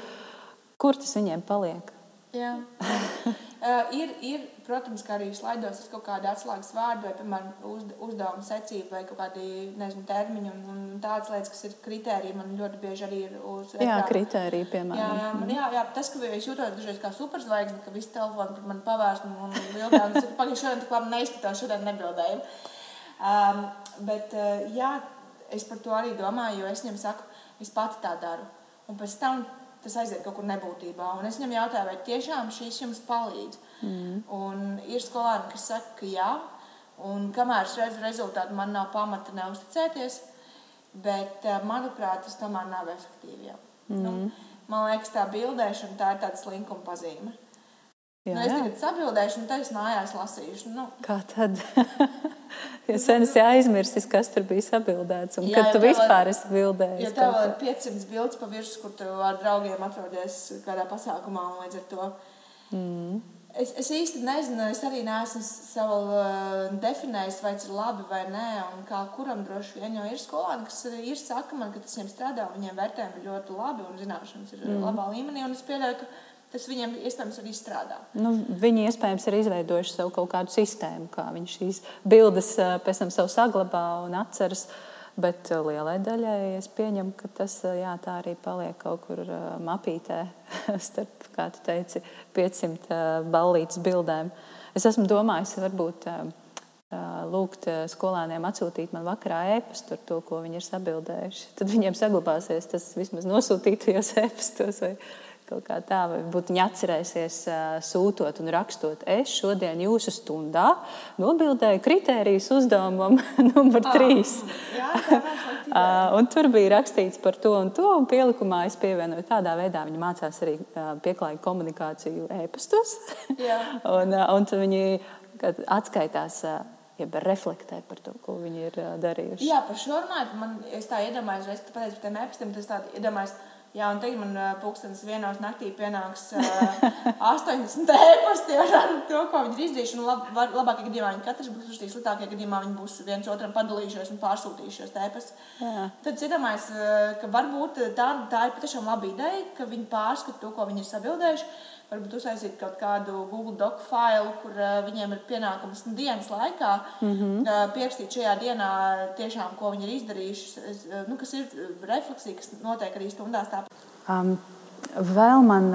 Speaker 1: kur tas viņiem paliek.
Speaker 2: Jā. Uh, *laughs* ir, ir, protams, kā arī slaidos ir kaut kāda atslēgas vārda, vai, piemēram, uz, uzdevuma secība, vai kaut kādi nezinu, termiņi un, un tādas lietas, kas ir kritēriji. Man ļoti bieži arī ir uz.
Speaker 1: Jā, kritērija, piemēram.
Speaker 2: Jā, jā, man, jā, jā, tas, ka es jūtos dažreiz kā superzvaigzne, ka visi telefoni par mani pavērst un, un es pagaidām šodien tā labi neizskatās, šodien nebildēju. Um, bet, uh, jā, es par to arī domāju, jo es viņam saku, es pati tā daru. Un pēc tam tas aiziet kaut kur nebūtībā. Un es viņam jautāju, vai tiešām šīs jums palīdz. Mm. Un ir skolēni, kas saka, ka jā, un kamēr es redzu rezultātu, man nav pamata neusticēties. Bet, eh, manuprāt, tas tomēr nav efektīvi. Jā. Mm. Nu, man liekas, tā bildēšana tā ir tāda slinkuma pazīme. Jā, nu, es tagad sabildēšu, un es mājās lasīšu. Nu.
Speaker 1: Kā tad? *laughs* ja sen esi aizmirsis, kas tur bija sabildēts, un jā, kad tu vispār esi bildējis.
Speaker 2: Ja tev ir 500 bildes pa virsmu, kur tu ar draugiem atrodies kādā pasākumā, un līdz ar to. Mm. Es, es īsti nezinu, es arī neesmu savu uh, definējis, vai tas ir labi vai nē, un kā kuram droši vien jau ir skolēni, kas ir saka man, ka tas viņiem strādā, viņiem vērtējumi ir ļoti labi un zināšanas ir mm. labā līmenī, un es pieļauju, ka tas viņiem iespējams arī strādā.
Speaker 1: Nu, viņi iespējams ir izveidojuši sev kaut kādu sistēmu, kā viņi šīs bildes pēc tam sev saglabā un atceras. Bet lielai daļai es pieņemu, ka tas jā, tā arī paliek kaut kur mapītē *laughs* starp, kā tu teici, 500 ballītes bildēm. Es esmu domājis, varbūt lūgt skolēniem atsūtīt man vakarā e-pastu ar to, ko viņi ir sabildējuši. Tad viņiem saglabāsies tas vismaz nosūtītajos *laughs* e-pastos. Vai Kaut kā tā, vai būtu viņa atcerēsies, sūtot un rakstot. Es šodien jūsu stundā nobildēju kritērijas uzdevumam *laughs* numur ah, trīs. Jā, un tur bija rakstīts par to un to, un pielikumā es pievienoju tādā veidā. Viņi mācās arī pieklājīgu komunikāciju e-pastos. *laughs* un, un viņi atskaitās jeb reflektē par to, ko viņi ir darījuši.
Speaker 2: Jā, par šo runājot, man es tā iedomājos, reiz, ka pateicu par tiem e-pastiem, tas tā iedomājos Jā, un tagad man pūkstens vienos naktī pienāks uh, 80 e-pasti ar to, ko viņi ir izdarījuši. Lab, var, labākajā gadījumā viņi katrs būs uzrakstījuši, sliktākajā gadījumā viņi būs viens otram padalījušies un pārsūtījušies e-pastus. Tad uh, ka varbūt tā, tā ir patiešām laba ideja, ka viņi pārskata to, ko viņi ir sabildējuši varbūt uztaisīt kaut kādu Google doc failu, kur uh, viņiem ir pienākums dienas laikā mm -hmm. uh, pierakstīt šajā dienā tiešām, ko viņi ir izdarījuši, es, uh, nu, kas ir refleksija, kas notiek arī stundās. Tā.
Speaker 1: Um. Vēl man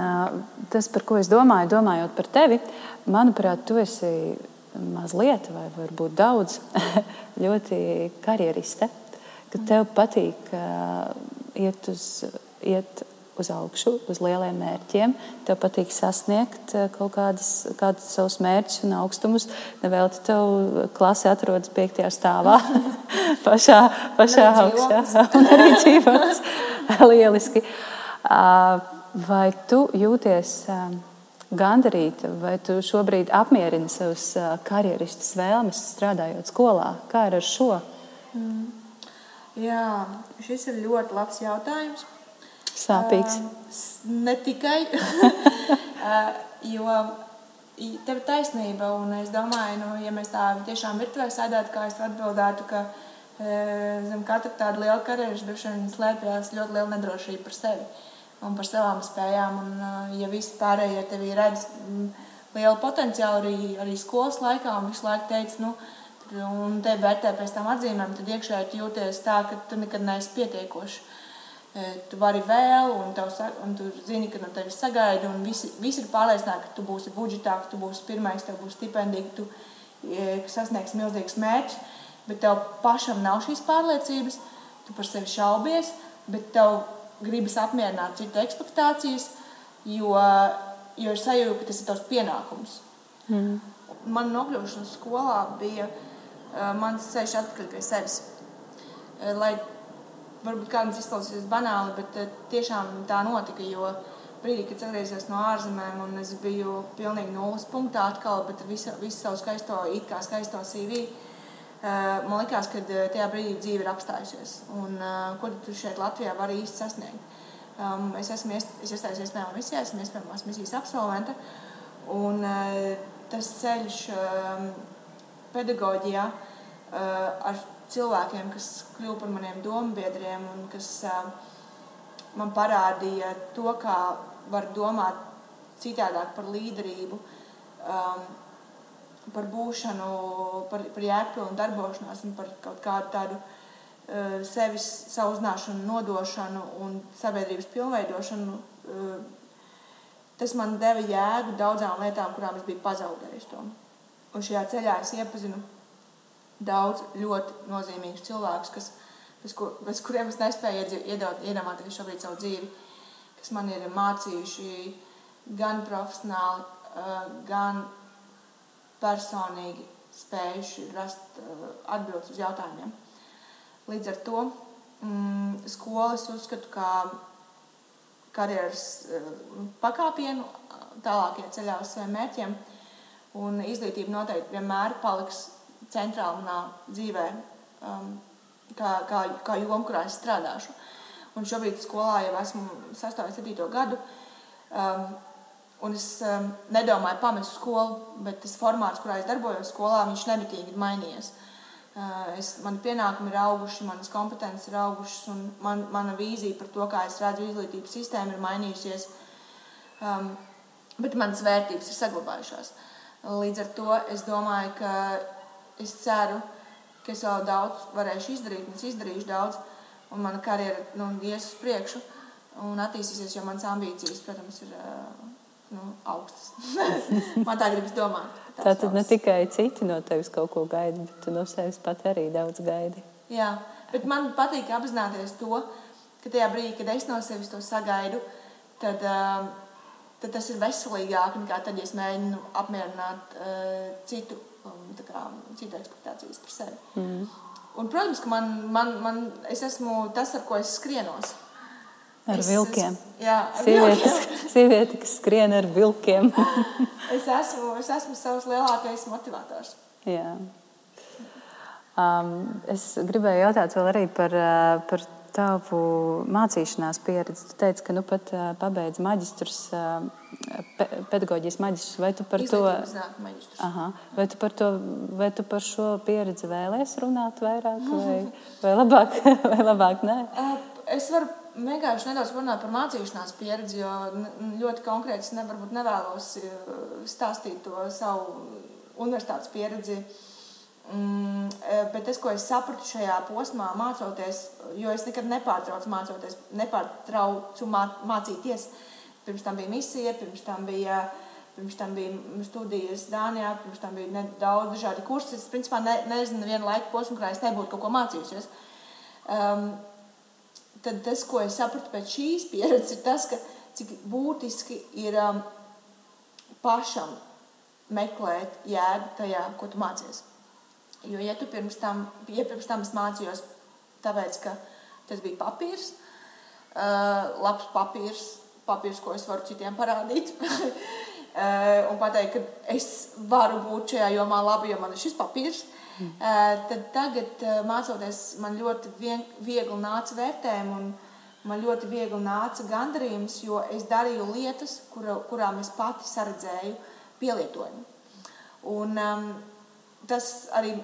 Speaker 1: tas, par ko es domāju, domājot par tevi, manuprāt, tu esi mazliet, vai varbūt daudz, *laughs* ļoti karjeriste. Ka tev patīk iet uz, iet uz augšu, uz lieliem mērķiem. Tev patīk sasniegt eh, kaut kādas, kādus savus mērķus un augstumus. Nevēl te tev klase atrodas piektajā stāvā, *laughs* pašā, pašā augstā. Un arī dzīvots. Lieliski. Vai tu jūties gandarīta, vai tu šobrīd apmierini savas karjeristas vēlmes strādājot skolā? Kā ir ar šo? Mm.
Speaker 2: Jā, šis ir ļoti labs jautājums.
Speaker 1: Sāpīgs.
Speaker 2: Uh, ne tikai, *laughs* uh, jo tev ir taisnība. Un es domāju, nu, ja mēs tā tiešām virtuvē sēdētu, kā es atbildētu, ka uh, zem katra tāda liela karjeras droši vien slēpjas ļoti liela nedrošība par sevi un par savām spējām. Un, uh, ja visi pārējie tevi redz mm, lielu potenciālu arī, arī skolas laikā un visu laiku teica, nu, un te vērtē pēc tam atzīmēm, tad iekšēji jūties tā, ka tu nekad neesi pietiekoši. Tu vari vēl, un, tev, un tu zini, ka no tevis sagaida, un visi, visi ir pārliecināti, ka tu būsi budžetā, ka tu būsi pirmais, tev būs stipendija, ka tu sasniegsi milzīgus mērķus, bet tev pašam nav šīs pārliecības, tu par sevi šaubies, bet tev gribas apmierināt citu expectācijas, jo, jo ir sajūta, ka tas ir tavs pienākums. Mm. Man nokļūšana skolā bija uh, mans ceļš atpakaļ pie sevis. Lai varbūt kādam izklausīsies banāli, bet eh, tiešām tā notika. Jo brīdī, kad atgriezos no ārzemēm, un es biju pilnīgi nulles punktā atkal, bet ar visu, visu savu skaisto, it kā skaisto CV. Eh, man liekas, ka eh, tajā brīdī dzīve ir apstājusies. Un, ko tu šeit Latvijā vari īsti sasniegt? Um, es esmu es iestājos iespējamā misijā, esmu iespējamās misijas absolvente. Un, tas ceļš um, pedagoģijā ar cilvēkiem, kas kļuva par maniem dombiedriem un kas man parādīja to, kā var domāt citādāk par līderību, par būšanu, par, par jēgpilnu darbošanos un par kaut kādu tādu sevis savu uzzināšanu, nodošanu un sabiedrības pilnveidošanu. Tas man deva jēgu daudzām lietām, kurām es biju pazaudējis. To. Un šajā ceļā es iepazinu daudz ļoti nozīmīgus cilvēkus, kas, bez, kur, bez kuriem es nespēju iedomāties šobrīd savu dzīvi, kas man ir mācījuši gan profesionāli, eh, gan personīgi spējuši rast eh, atbildes uz jautājumiem. Līdz ar to mm, skolas uzskatu kā karjeras eh, pakāpienu tālākajā ceļā uz saviem mērķiem. Un izglītība noteikti vienmēr paliks centrāla manā dzīvē, um, kā, kā, kā joma, kurā es strādāšu. Un šobrīd skolā jau esmu 6. un 7. gadu. Um, un es um, nedomāju pamest skolu, bet tas formāts, kurā es darbojos skolā, viņš nemitīgi ir mainījies. Uh, es, mani pienākumi ir auguši, manas kompetences ir augušas, un man, mana vīzija par to, kā es redzu izglītības sistēmu, ir mainījusies. Um, bet manas vērtības ir saglabājušās. Līdz ar to es domāju, ka es ceru, ka es vēl daudz varēšu izdarīt, un es izdarīšu daudz, un mana karjera nu, ies uz priekšu un attīstīsies, jo manas ambīcijas, protams, ir nu, augstas. *laughs* Man tā gribas domāt.
Speaker 1: Tā tad ne tikai citi no tevis kaut ko gaida, bet tu no sevis pat arī daudz gaidi.
Speaker 2: Jā, bet man patīk apzināties to, ka tajā brīdī, kad es no sevis to sagaidu, tad, tad tas ir veselīgāk nekā tad, ja es mēģinu apmierināt uh, citu um, kā, citu ekspektācijas par sevi. Mm. Un, protams, ka man, man, man, es esmu tas, ar ko es skrienos.
Speaker 1: Ar es, vilkiem.
Speaker 2: Es, jā, ar
Speaker 1: sievieti, vilkiem. *laughs* sievieti, kas skrien ar vilkiem. *laughs*
Speaker 2: es, esmu, es esmu savs lielākais motivators.
Speaker 1: Jā. Um, es gribēju jautāt vēl arī par, uh, par tavu mācīšanās pieredzi. Tu teici, ka nu pat uh, pabeidz maģistrus, uh, pe pedagoģijas maģistrus. Vai tu par to, aha, vai tu par to, vai tu par šo pieredzi vēlēs runāt vairāk *laughs* vai, vai labāk, *laughs* vai labāk nē?
Speaker 2: Es varu vienkārši nedaudz runāt par mācīšanās pieredzi, jo ļoti konkrēti es ne, nevēlos stāstīt to savu universitātes pieredzi. Uh, Mm, e, bet tas, ko es sapratu šajā posmā, mācoties, jo es nekad nepārtraucu mācoties, nepārtraucu mācīties. Pirms tam bija misija, pirms tam bija, pirms tam bija studijas Dānijā, pirms tam bija daudz dažādi kursi. Es principā ne, nezinu vienu laiku posmu, kurā es nebūtu kaut ko mācījusies. Um, tad tas, ko es sapratu pēc šīs pieredzes, ir tas, ka cik būtiski ir um, pašam meklēt jēgu tajā, ko tu mācies. Jo, ja tu pirms tam, ja pirms tam es mācījos, tāpēc, ka tas bija papīrs, uh, labs papīrs, papīrs, ko es varu citiem parādīt, uh, *laughs* un pateikt, ka es varu būt šajā jomā labi, jo man ir šis papīrs, mm. uh, tad tagad, uh, mācoties, man ļoti vien, viegli nāca vērtējumi un man ļoti viegli nāca gandarījums, jo es darīju lietas, kura, kurām es pati saredzēju pielietojumu. Un, um, tas arī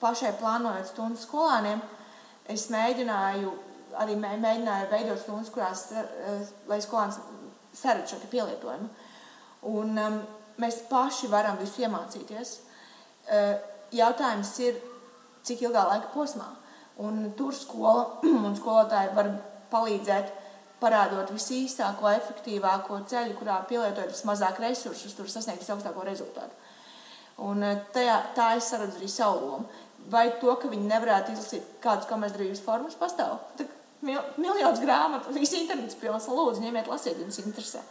Speaker 2: pašai plānojot stundu skolāniem, es mēģināju arī mēģināju veidot stundas, kurās uh, lai skolāns saredz šo pielietojumu. Un, um, mēs paši varam visu iemācīties. Uh, jautājums ir, cik ilgā laika posmā. Un tur skola *clears throat* un skolotāji var palīdzēt, parādot visīsāko, efektīvāko ceļu, kurā pielietojot vismazāk resursus, tur sasniegt visaugstāko rezultātu. Un eh, tajā, tā es saredzu arī savu lomu. Vai to, ka viņi nevarētu izlasīt kādas komercdarbības formas, pastāv? Mil, miljons grāmatu, viss internets pilns, lūdzu, ņemiet, lasiet, jums interesē.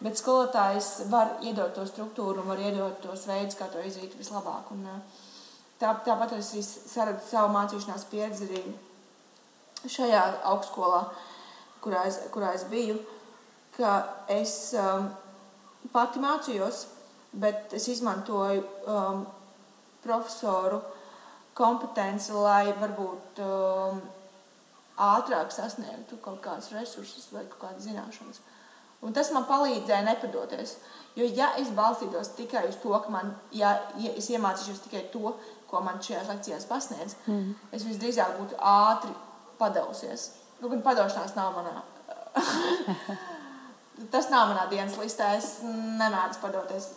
Speaker 2: Bet skolotājs var iedot to struktūru un var iedot tos veidus, kā to izdarīt vislabāk. Un, eh, tā, tāpat es saredzu savu mācīšanās pieredzi arī šajā augstskolā, kurā es, kurā es biju, ka es um, pati mācījos, bet es izmantoju um, profesoru kompetenci, lai varbūt um, ātrāk sasniegtu kaut kādus resursus vai kaut kādas zināšanas. Un tas man palīdzēja nepadoties. Jo, ja es balstītos tikai uz to, ka man, ja, ja es iemācīšos tikai to, ko man šajās lekcijās pasniedz, mm. es visdrīzāk būtu ātri padevusies. Nu, gan padošanās nav manā. *laughs* Tas nav manā dienas listē. Es nemēdzu padoties.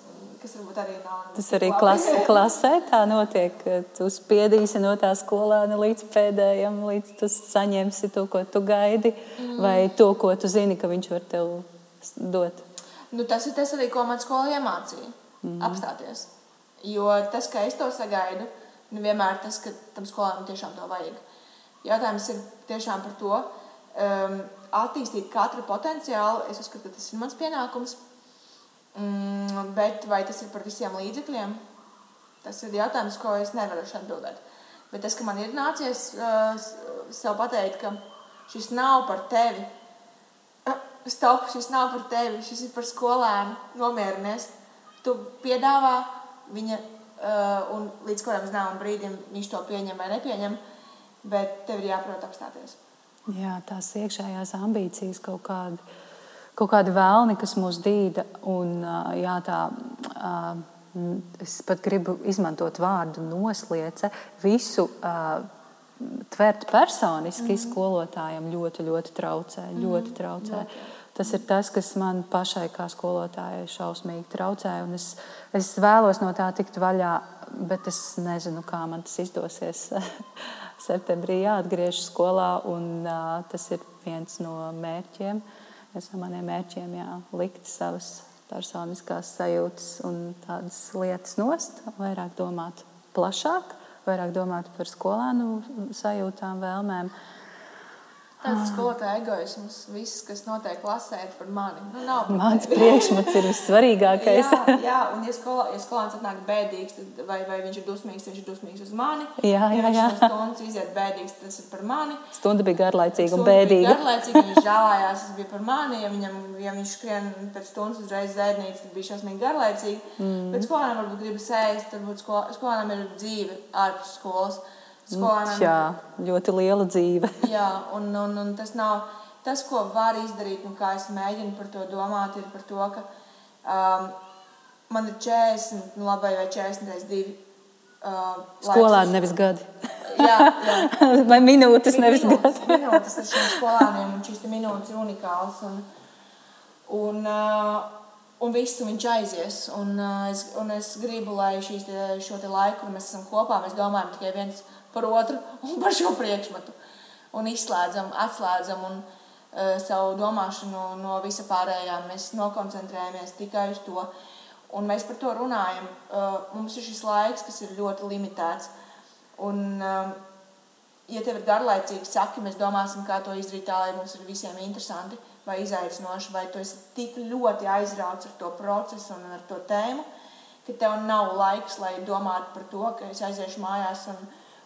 Speaker 2: Tas arī nav.
Speaker 1: Tas arī klas, klasē tā notiek. Tu spiedīsi no tā skolāna līdz pēdējiem, līdz tu saņemsi to, ko tu gaidi, mm. vai to, ko tu zini, ka viņš var tev dot.
Speaker 2: Nu, tas ir tas arī, ko man skolā iemācīja. Mm. Apstāties. Jo tas, ka es to sagaidu, nu, vienmēr tas, ka tam skolēnam tiešām to vajag. Jautājums ir tiešām par to, um, attīstīt katru potenciālu. Es uzskatu, ka tas ir mans pienākums. Mm, bet vai tas ir par visiem līdzekļiem? Tas ir jautājums, ko es nevaru atbildēt. Bet tas, ka man ir nācies uh, sev pateikt, ka šis nav par tevi, uh, stop, šis nav par tevi, šis ir par skolēnu, nomierinies. Tu piedāvā viņa, uh, un līdz kādam zināmam brīdim viņš to pieņem vai nepieņem. Bet tev ir jāprot apstāties.
Speaker 1: Jā, tās iekšējās ambīcijas kaut kādi, kaut kādi vēlni, kas mūs dīda. Un, jā, tā, es pat gribu izmantot vārdu nosliece. Visu tvert personiski mm -hmm. skolotājiem ļoti, ļoti traucē. Mm -hmm. ļoti traucē. Ļoti. Tas ir tas, kas man pašai kā skolotājai šausmīgi traucē. Es, es vēlos no tā tikt vaļā, bet es nezinu, kā man tas izdosies. *laughs* septembrī jāatgriežas skolā, un uh, tas ir viens no mērķiem. Viens no maniem mērķiem jā, likt savas personiskās sajūtas un tādas lietas nost, vairāk domāt plašāk, vairāk domāt par skolēnu sajūtām, vēlmēm. Uh,
Speaker 2: Tas skolotāja egoisms, viss, kas notiek klasē, ir par mani. Nu,
Speaker 1: Mans priekšmets ir vissvarīgākais.
Speaker 2: jā, jā, un ja, skolā, ja skolēns atnāk bēdīgs, tad vai, vai viņš ir dusmīgs, viņš ir dusmīgs uz mani.
Speaker 1: Jā, jā,
Speaker 2: ja
Speaker 1: jā.
Speaker 2: viņš no stundas iziet bēdīgs, tas ir par mani.
Speaker 1: Stunda bija garlaicīga un bēdīga.
Speaker 2: Garlaicīga, viņš žēlājās, tas bija par mani. Ja, viņam, ja viņš skrien pēc stundas uzreiz zēdnīca, tad bija šausmīgi garlaicīgi. Mm. Bet skolēnam varbūt gribas ēst, varbūt skolēnam ir dzīve ārpus skolas
Speaker 1: skolēnam. Jā, ļoti liela dzīve. *laughs*
Speaker 2: jā, un, un, un tas nav tas, ko var izdarīt, un kā es mēģinu par to domāt, ir par to, ka um, man ir 40, nu labi, vai 40 reizes divi. Uh,
Speaker 1: Skolēni nevis gadi.
Speaker 2: jā, jā. *laughs*
Speaker 1: Vai minūtes, nevis
Speaker 2: minūtes, gadi. *laughs* minūtes ar šiem skolēniem, un šīs minūtes ir unikāls. Un, un, uh, un viss viņš aizies. Un, uh, es, un es gribu, lai šīs, te, šo te laiku, kad mēs esam kopā, mēs domājam tikai viens par otru *laughs* un par šo priekšmetu. Un izslēdzam, atslēdzam un, uh, savu domāšanu no visa pārējā. Mēs nokoncentrējamies tikai uz to. Un mēs par to runājam. Uh, mums ir šis laiks, kas ir ļoti limitēts. Un, uh, ja tev ir garlaicīgi saki, mēs domāsim, kā to izdarīt tā, lai mums ir visiem interesanti vai izaicinoši, vai tu esi tik ļoti aizrauts ar to procesu un ar to tēmu, ka tev nav laiks, lai domātu par to, ka es aiziešu mājās un,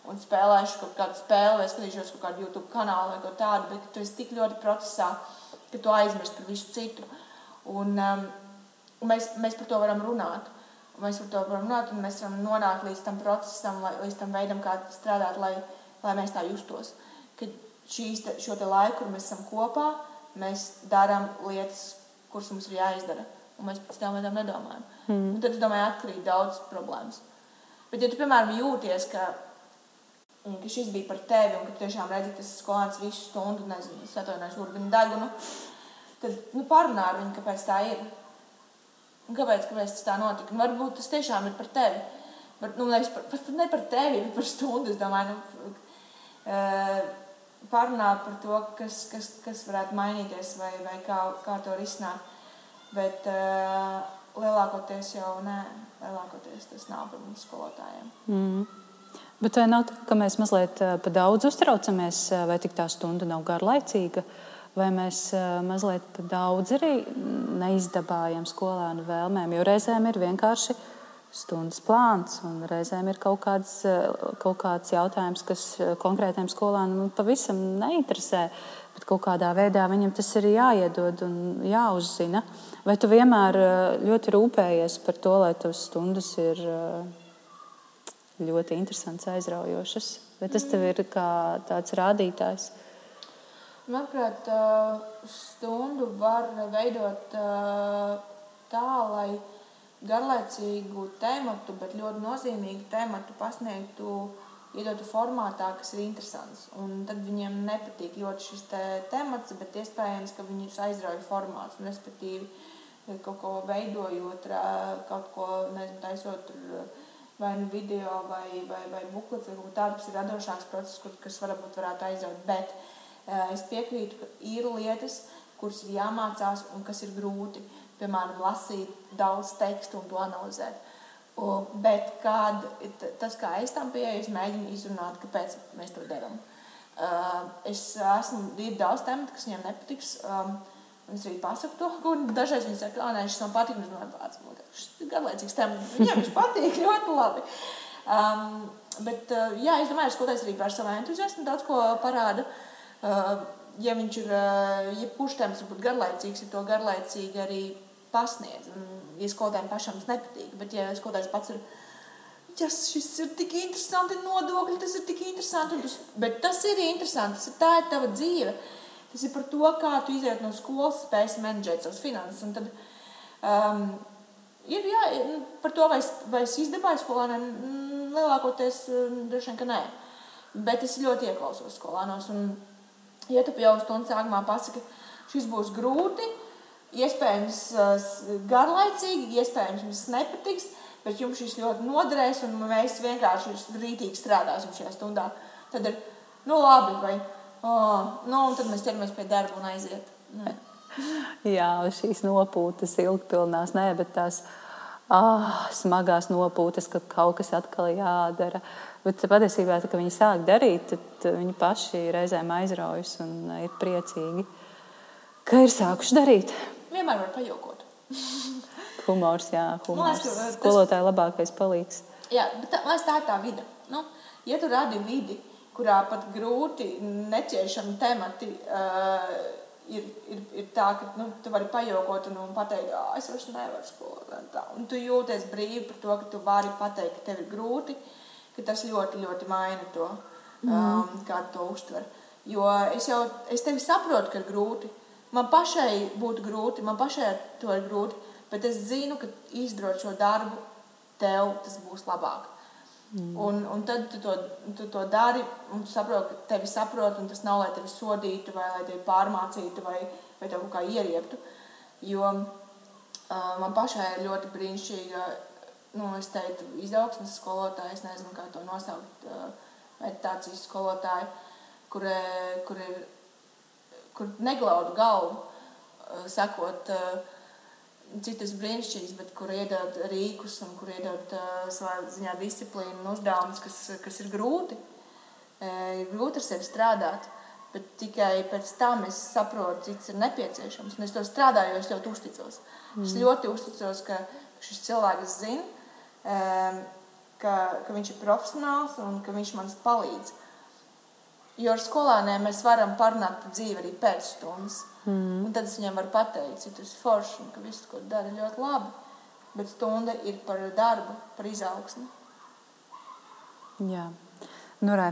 Speaker 2: un spēlēšu kaut kādu spēli vai skatīšos kaut kādu YouTube kanālu vai ko tādu, bet tu esi tik ļoti procesā, ka tu aizmirsti par visu citu. Un, um, un mēs, mēs par to varam runāt. Mēs par to varam runāt, un mēs varam nonākt līdz tam procesam, līdz tam veidam, kā strādāt, lai, lai mēs tā justos. Kad šīs, te, šo te laiku, kur mēs esam kopā, mēs darām lietas, kuras mums ir jāizdara. Un mēs pēc tam nedomājam. Mm. Un tad, es domāju, atkarīgi daudz problēmas. Bet, ja tu, piemēram, jūties, ka, ka šis bija par tevi, un ka tiešām redzi, ka tas skolēns visu stundu, nezinu, atvainojos, urganu degunu, tad nu, parunā ar viņu, kāpēc tā ir. Un kāpēc, kāpēc tas tā notika? Un varbūt tas tiešām ir par tevi. Var, nu, nevis par, pat ne par tevi, bet par stundu. Es domāju, nu, uh, parunāt par to, kas, kas, kas varētu mainīties vai, vai kā, kā to risināt. Bet uh, lielākoties jau nē, lielākoties tas nav par mums skolotājiem.
Speaker 1: Mm. Bet vai nav tā, ka mēs mazliet uh, pa daudz uztraucamies, uh, vai tik tā stunda nav garlaicīga, vai mēs uh, mazliet pa daudz arī neizdabājam skolēnu vēlmēm, jo reizēm ir vienkārši stundas plāns. Reizēm ir kaut kāds, eh, kaut kāds jautājums, kas eh, konkrētiem skolēniem pavisam neinteresē. Bet kaut kādā veidā viņam tas ir jāiedod un jāuzzina. Vai tu vienmēr eh, ļoti rūpējies par to, lai tavas stundas ir ļoti interesantas, aizraujošas? Vai tas tev ir kā tāds rādītājs?
Speaker 2: Manuprāt, stundu var veidot tā, lai garlaicīgu tematu, bet ļoti nozīmīgu tematu pasniegtu, iedotu formātā, kas ir interesants. Un tad viņiem nepatīk ļoti šis te temats, bet iespējams, ka viņus aizrauja formāts. Respektīvi, kaut ko veidojot, kaut ko nezinu, taisot vai nu video vai, vai, vai buklets, vai kas ir radošāks process, kas varbūt varētu aizraut. Bet es piekrītu, ka ir lietas, kuras ir jāmācās un kas ir grūti piemēram, lasīt daudz tekstu un to analizēt. O, bet kād, tas, kā es tam pieeju, es mēģinu izrunāt, kāpēc mēs to darām. Uh, es esmu ir daudz tematu, kas viņiem nepatiks. Um, Es arī pasaku to, *laughs* ko dažreiz viņi saka, ka šis man patīk. Es domāju, šis ir garlaicīgs temats. Viņiem viņš patīk *laughs* ļoti labi. Um, bet, uh, jā, es domāju, ka skatoties arī par savu entuziasmu, daudz ko parāda. Uh, ja viņš ir, uh, jebkurš var būt garlaicīgs, ir to garlaicīgi arī pasniedz. Un, ja skolotājiem pašam tas nepatīk, bet ja skolotājs pats ir. Ja šis ir tik interesanti, nodokļi, tas ir tik interesanti. Tas, bet tas ir interesanti, tas ir tā ir tava dzīve. Tas ir par to, kā tu iziet no skolas, spēj menedžēt savas finanses. Un tad um, ir jā, nu, par to, vai es, vai es izdabāju skolēniem, lielākoties mm, droši vien, ka nē. Bet es ļoti ieklausos skolēnos. Un, ja tu jau stundu sākumā pasaki, šis būs grūti, iespējams garlaicīgi, iespējams jums nepatiks, bet jums šis ļoti noderēs un mēs vienkārši rītīgi strādāsim šajā stundā. Tad ir, nu labi, vai, oh, nu, un tad mēs ķeramies pie darba un aiziet. Ne.
Speaker 1: Jā, šīs nopūtas ilgpilnās, nē, bet tās ah, smagās nopūtas, kad kaut kas atkal jādara. Bet patiesībā, kad viņi sāk darīt, tad viņi paši reizēm aizraujas un ir priecīgi, ka ir sākuši darīt
Speaker 2: vienmēr var pajokot. *laughs*
Speaker 1: humors, jā, humors. Liekas, skolotāja tas... labākais palīgs.
Speaker 2: Jā, bet tā, liekas, tā ir tā vide. Nu, ja tu radi vidi, kurā pat grūti, neciešami temati uh, ir, ir, ir tā, ka nu, tu vari pajokot un, un pateikt, ka es vairs nevaru skolot. Un tu jūties brīvi par to, ka tu vari pateikt, ka tev ir grūti, ka tas ļoti, ļoti maina to, um, mm. kā tu to uztver. Jo es jau es tevi saprotu, ka ir grūti. Man pašai būtu grūti, man pašai to ir grūti, bet es zinu, ka izdarot šo darbu, tev tas būs labāk. Mm. Un, un tad tu to, tu to dari, un tu saproti, ka tevi saprot, un tas nav, lai tevi sodītu, vai lai tevi pārmācītu, vai, vai tev kaut kā ieriebtu. Jo uh, man pašai ir ļoti brīnišķīga, nu, es teiktu, izaugsmes skolotāja, es nezinu, kā to nosaukt, uh, meditācijas skolotāja, kur, kur ir kur neglaudu galvu, eh, sakot, eh, citas brīnišķīgas, bet kur iedod rīkus un kur iedod uh, savā ziņā disciplīnu un uzdevumus, kas, kas ir grūti. ir grūti ar sevi strādāt. Bet tikai pēc tam es saprotu, cik tas ir nepieciešams. Un es to strādāju, jo es ļoti uzticos. Mm. Es ļoti uzticos, ka šis cilvēks zina, ka, ka viņš ir profesionāls un ka viņš man palīdz. Jo ar skolēniem mēs varam parunāt par dzīvi arī pēc stundas. Mm. Un tad es viņiem varu pateikt, cik tas ir forši un ka viss, ko dara, ir ļoti labi. Bet stunda ir par darbu, par izaugsmu.
Speaker 1: Jā, nu, re.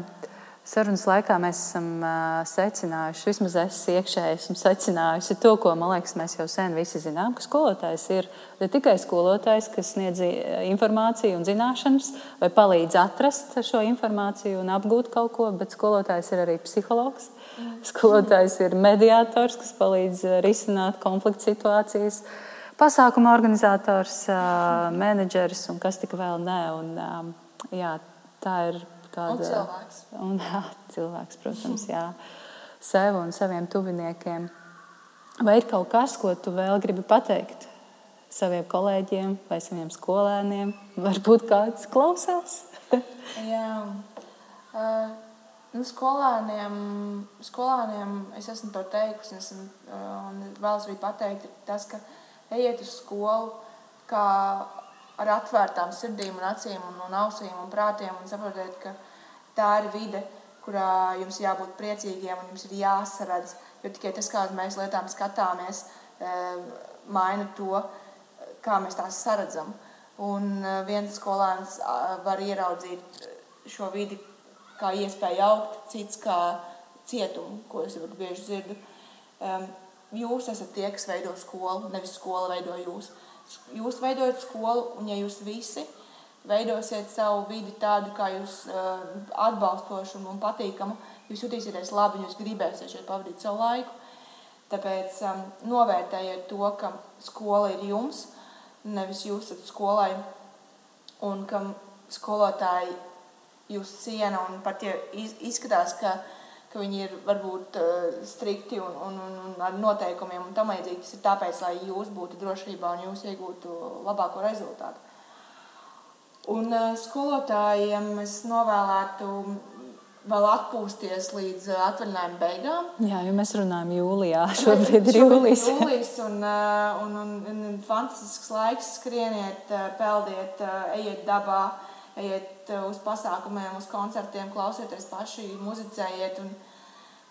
Speaker 1: Sarunas laikā mēs esam secinājuši, vismaz es iekšēji esmu secinājusi to, ko man liekas, mēs jau sen visi zinām, ka skolotājs ir ne tikai skolotājs, kas sniedz informāciju un zināšanas, vai palīdz atrast šo informāciju un apgūt kaut ko, bet skolotājs ir arī psihologs. Skolotājs ir mediātors, kas palīdz risināt konflikta situācijas, pasākuma organizators, menedžeris un kas tik vēl ne. Un, jā, tā ir
Speaker 2: tāda. Un cilvēks.
Speaker 1: Un, jā, cilvēks, protams, jā. Sev un saviem tuviniekiem. Vai ir kaut kas, ko tu vēl gribi pateikt saviem kolēģiem vai saviem skolēniem? Varbūt kāds klausās. *laughs*
Speaker 2: jā. Uh, nu, skolēniem, skolēniem es esmu to teikusi, esmu, uh, un vēlos arī pateikt, tas, ka ejiet uz skolu kā ar atvērtām sirdīm, un acīm, un, un ausīm un prātiem un saprotiet, ka tā ir vide, kurā jums jābūt priecīgiem un jums ir jāsaredz. Jo tikai tas, kā mēs lietām skatāmies, eh, maina to, kā mēs tās saredzam. Un eh, viens skolēns var ieraudzīt šo vidi kā iespēju augt, cits kā cietumu, ko es ļoti bieži dzirdu. Jūs esat tie, kas veido skolu, nevis skola veido jūs. Jūs veidojat skolu, un ja jūs visi veidosiet savu vidi tādu, kā jūs uh, atbalstošu un patīkamu, jūs jutīsieties labi jūs gribēsiet šeit pavadīt savu laiku. Tāpēc um, novērtējiet to, ka skola ir jums, nevis jūs esat skolai, un ka skolotāji jūs ciena un pat ja izskatās, ka ka viņi ir varbūt uh, strikti un, un, un, un ar noteikumiem un tam līdzīgi. Tas ir tāpēc, lai jūs būtu drošībā un jūs iegūtu labāko rezultātu. Un uh, skolotājiem es novēlētu vēl atpūsties līdz uh, atvaļinājuma beigām.
Speaker 1: Jā, jo mēs runājam jūlijā. *laughs* Šobrīd ir jūlijas.
Speaker 2: jūlijas un, un, un, un, un fantastisks laiks. Skrieniet, peldiet, ejiet dabā ejiet uh, uz pasākumiem, uz koncertiem, klausieties paši, muzicējiet un,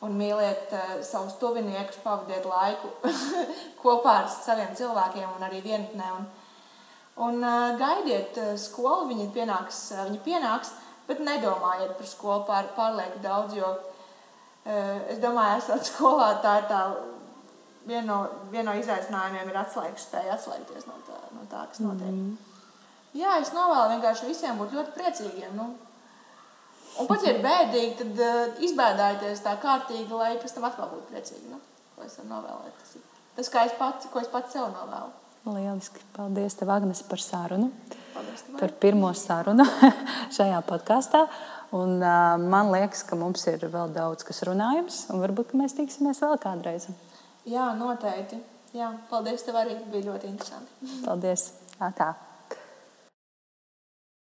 Speaker 2: un mīliet uh, savus tuviniekus, pavadiet laiku *laughs* kopā ar saviem cilvēkiem un arī vienatnē. Un, un uh, gaidiet uh, skolu, viņi pienāks, uh, viņi pienāks, bet nedomājiet par skolu pār, pārlieku daudz, jo uh, es domāju, esot skolā, tā ir tā viena no, vien no izaicinājumiem ir atslēgas spēja atslēgties no tā, no tā kas notiek. Mm. Jā, es novēlu vienkārši visiem būt ļoti priecīgiem. Nu. Un pat, ja ir bēdīgi, tad uh, izbēdājieties tā kārtīgi, lai pēc tam atkal būtu priecīgi. Nu. Ko es varu novēlēt? Tas ir tas, es pats, ko es pats sev novēlu.
Speaker 1: Lieliski. Paldies, tev, Agnes, par sarunu.
Speaker 2: Paldies,
Speaker 1: par pirmo sarunu *laughs* šajā podkāstā. Un, uh, man liekas, ka mums ir vēl daudz kas runājams, un varbūt mēs tiksimies vēl kādreiz.
Speaker 2: Jā, noteikti. Jā, paldies, tev arī bija ļoti interesanti.
Speaker 1: Paldies! Tā.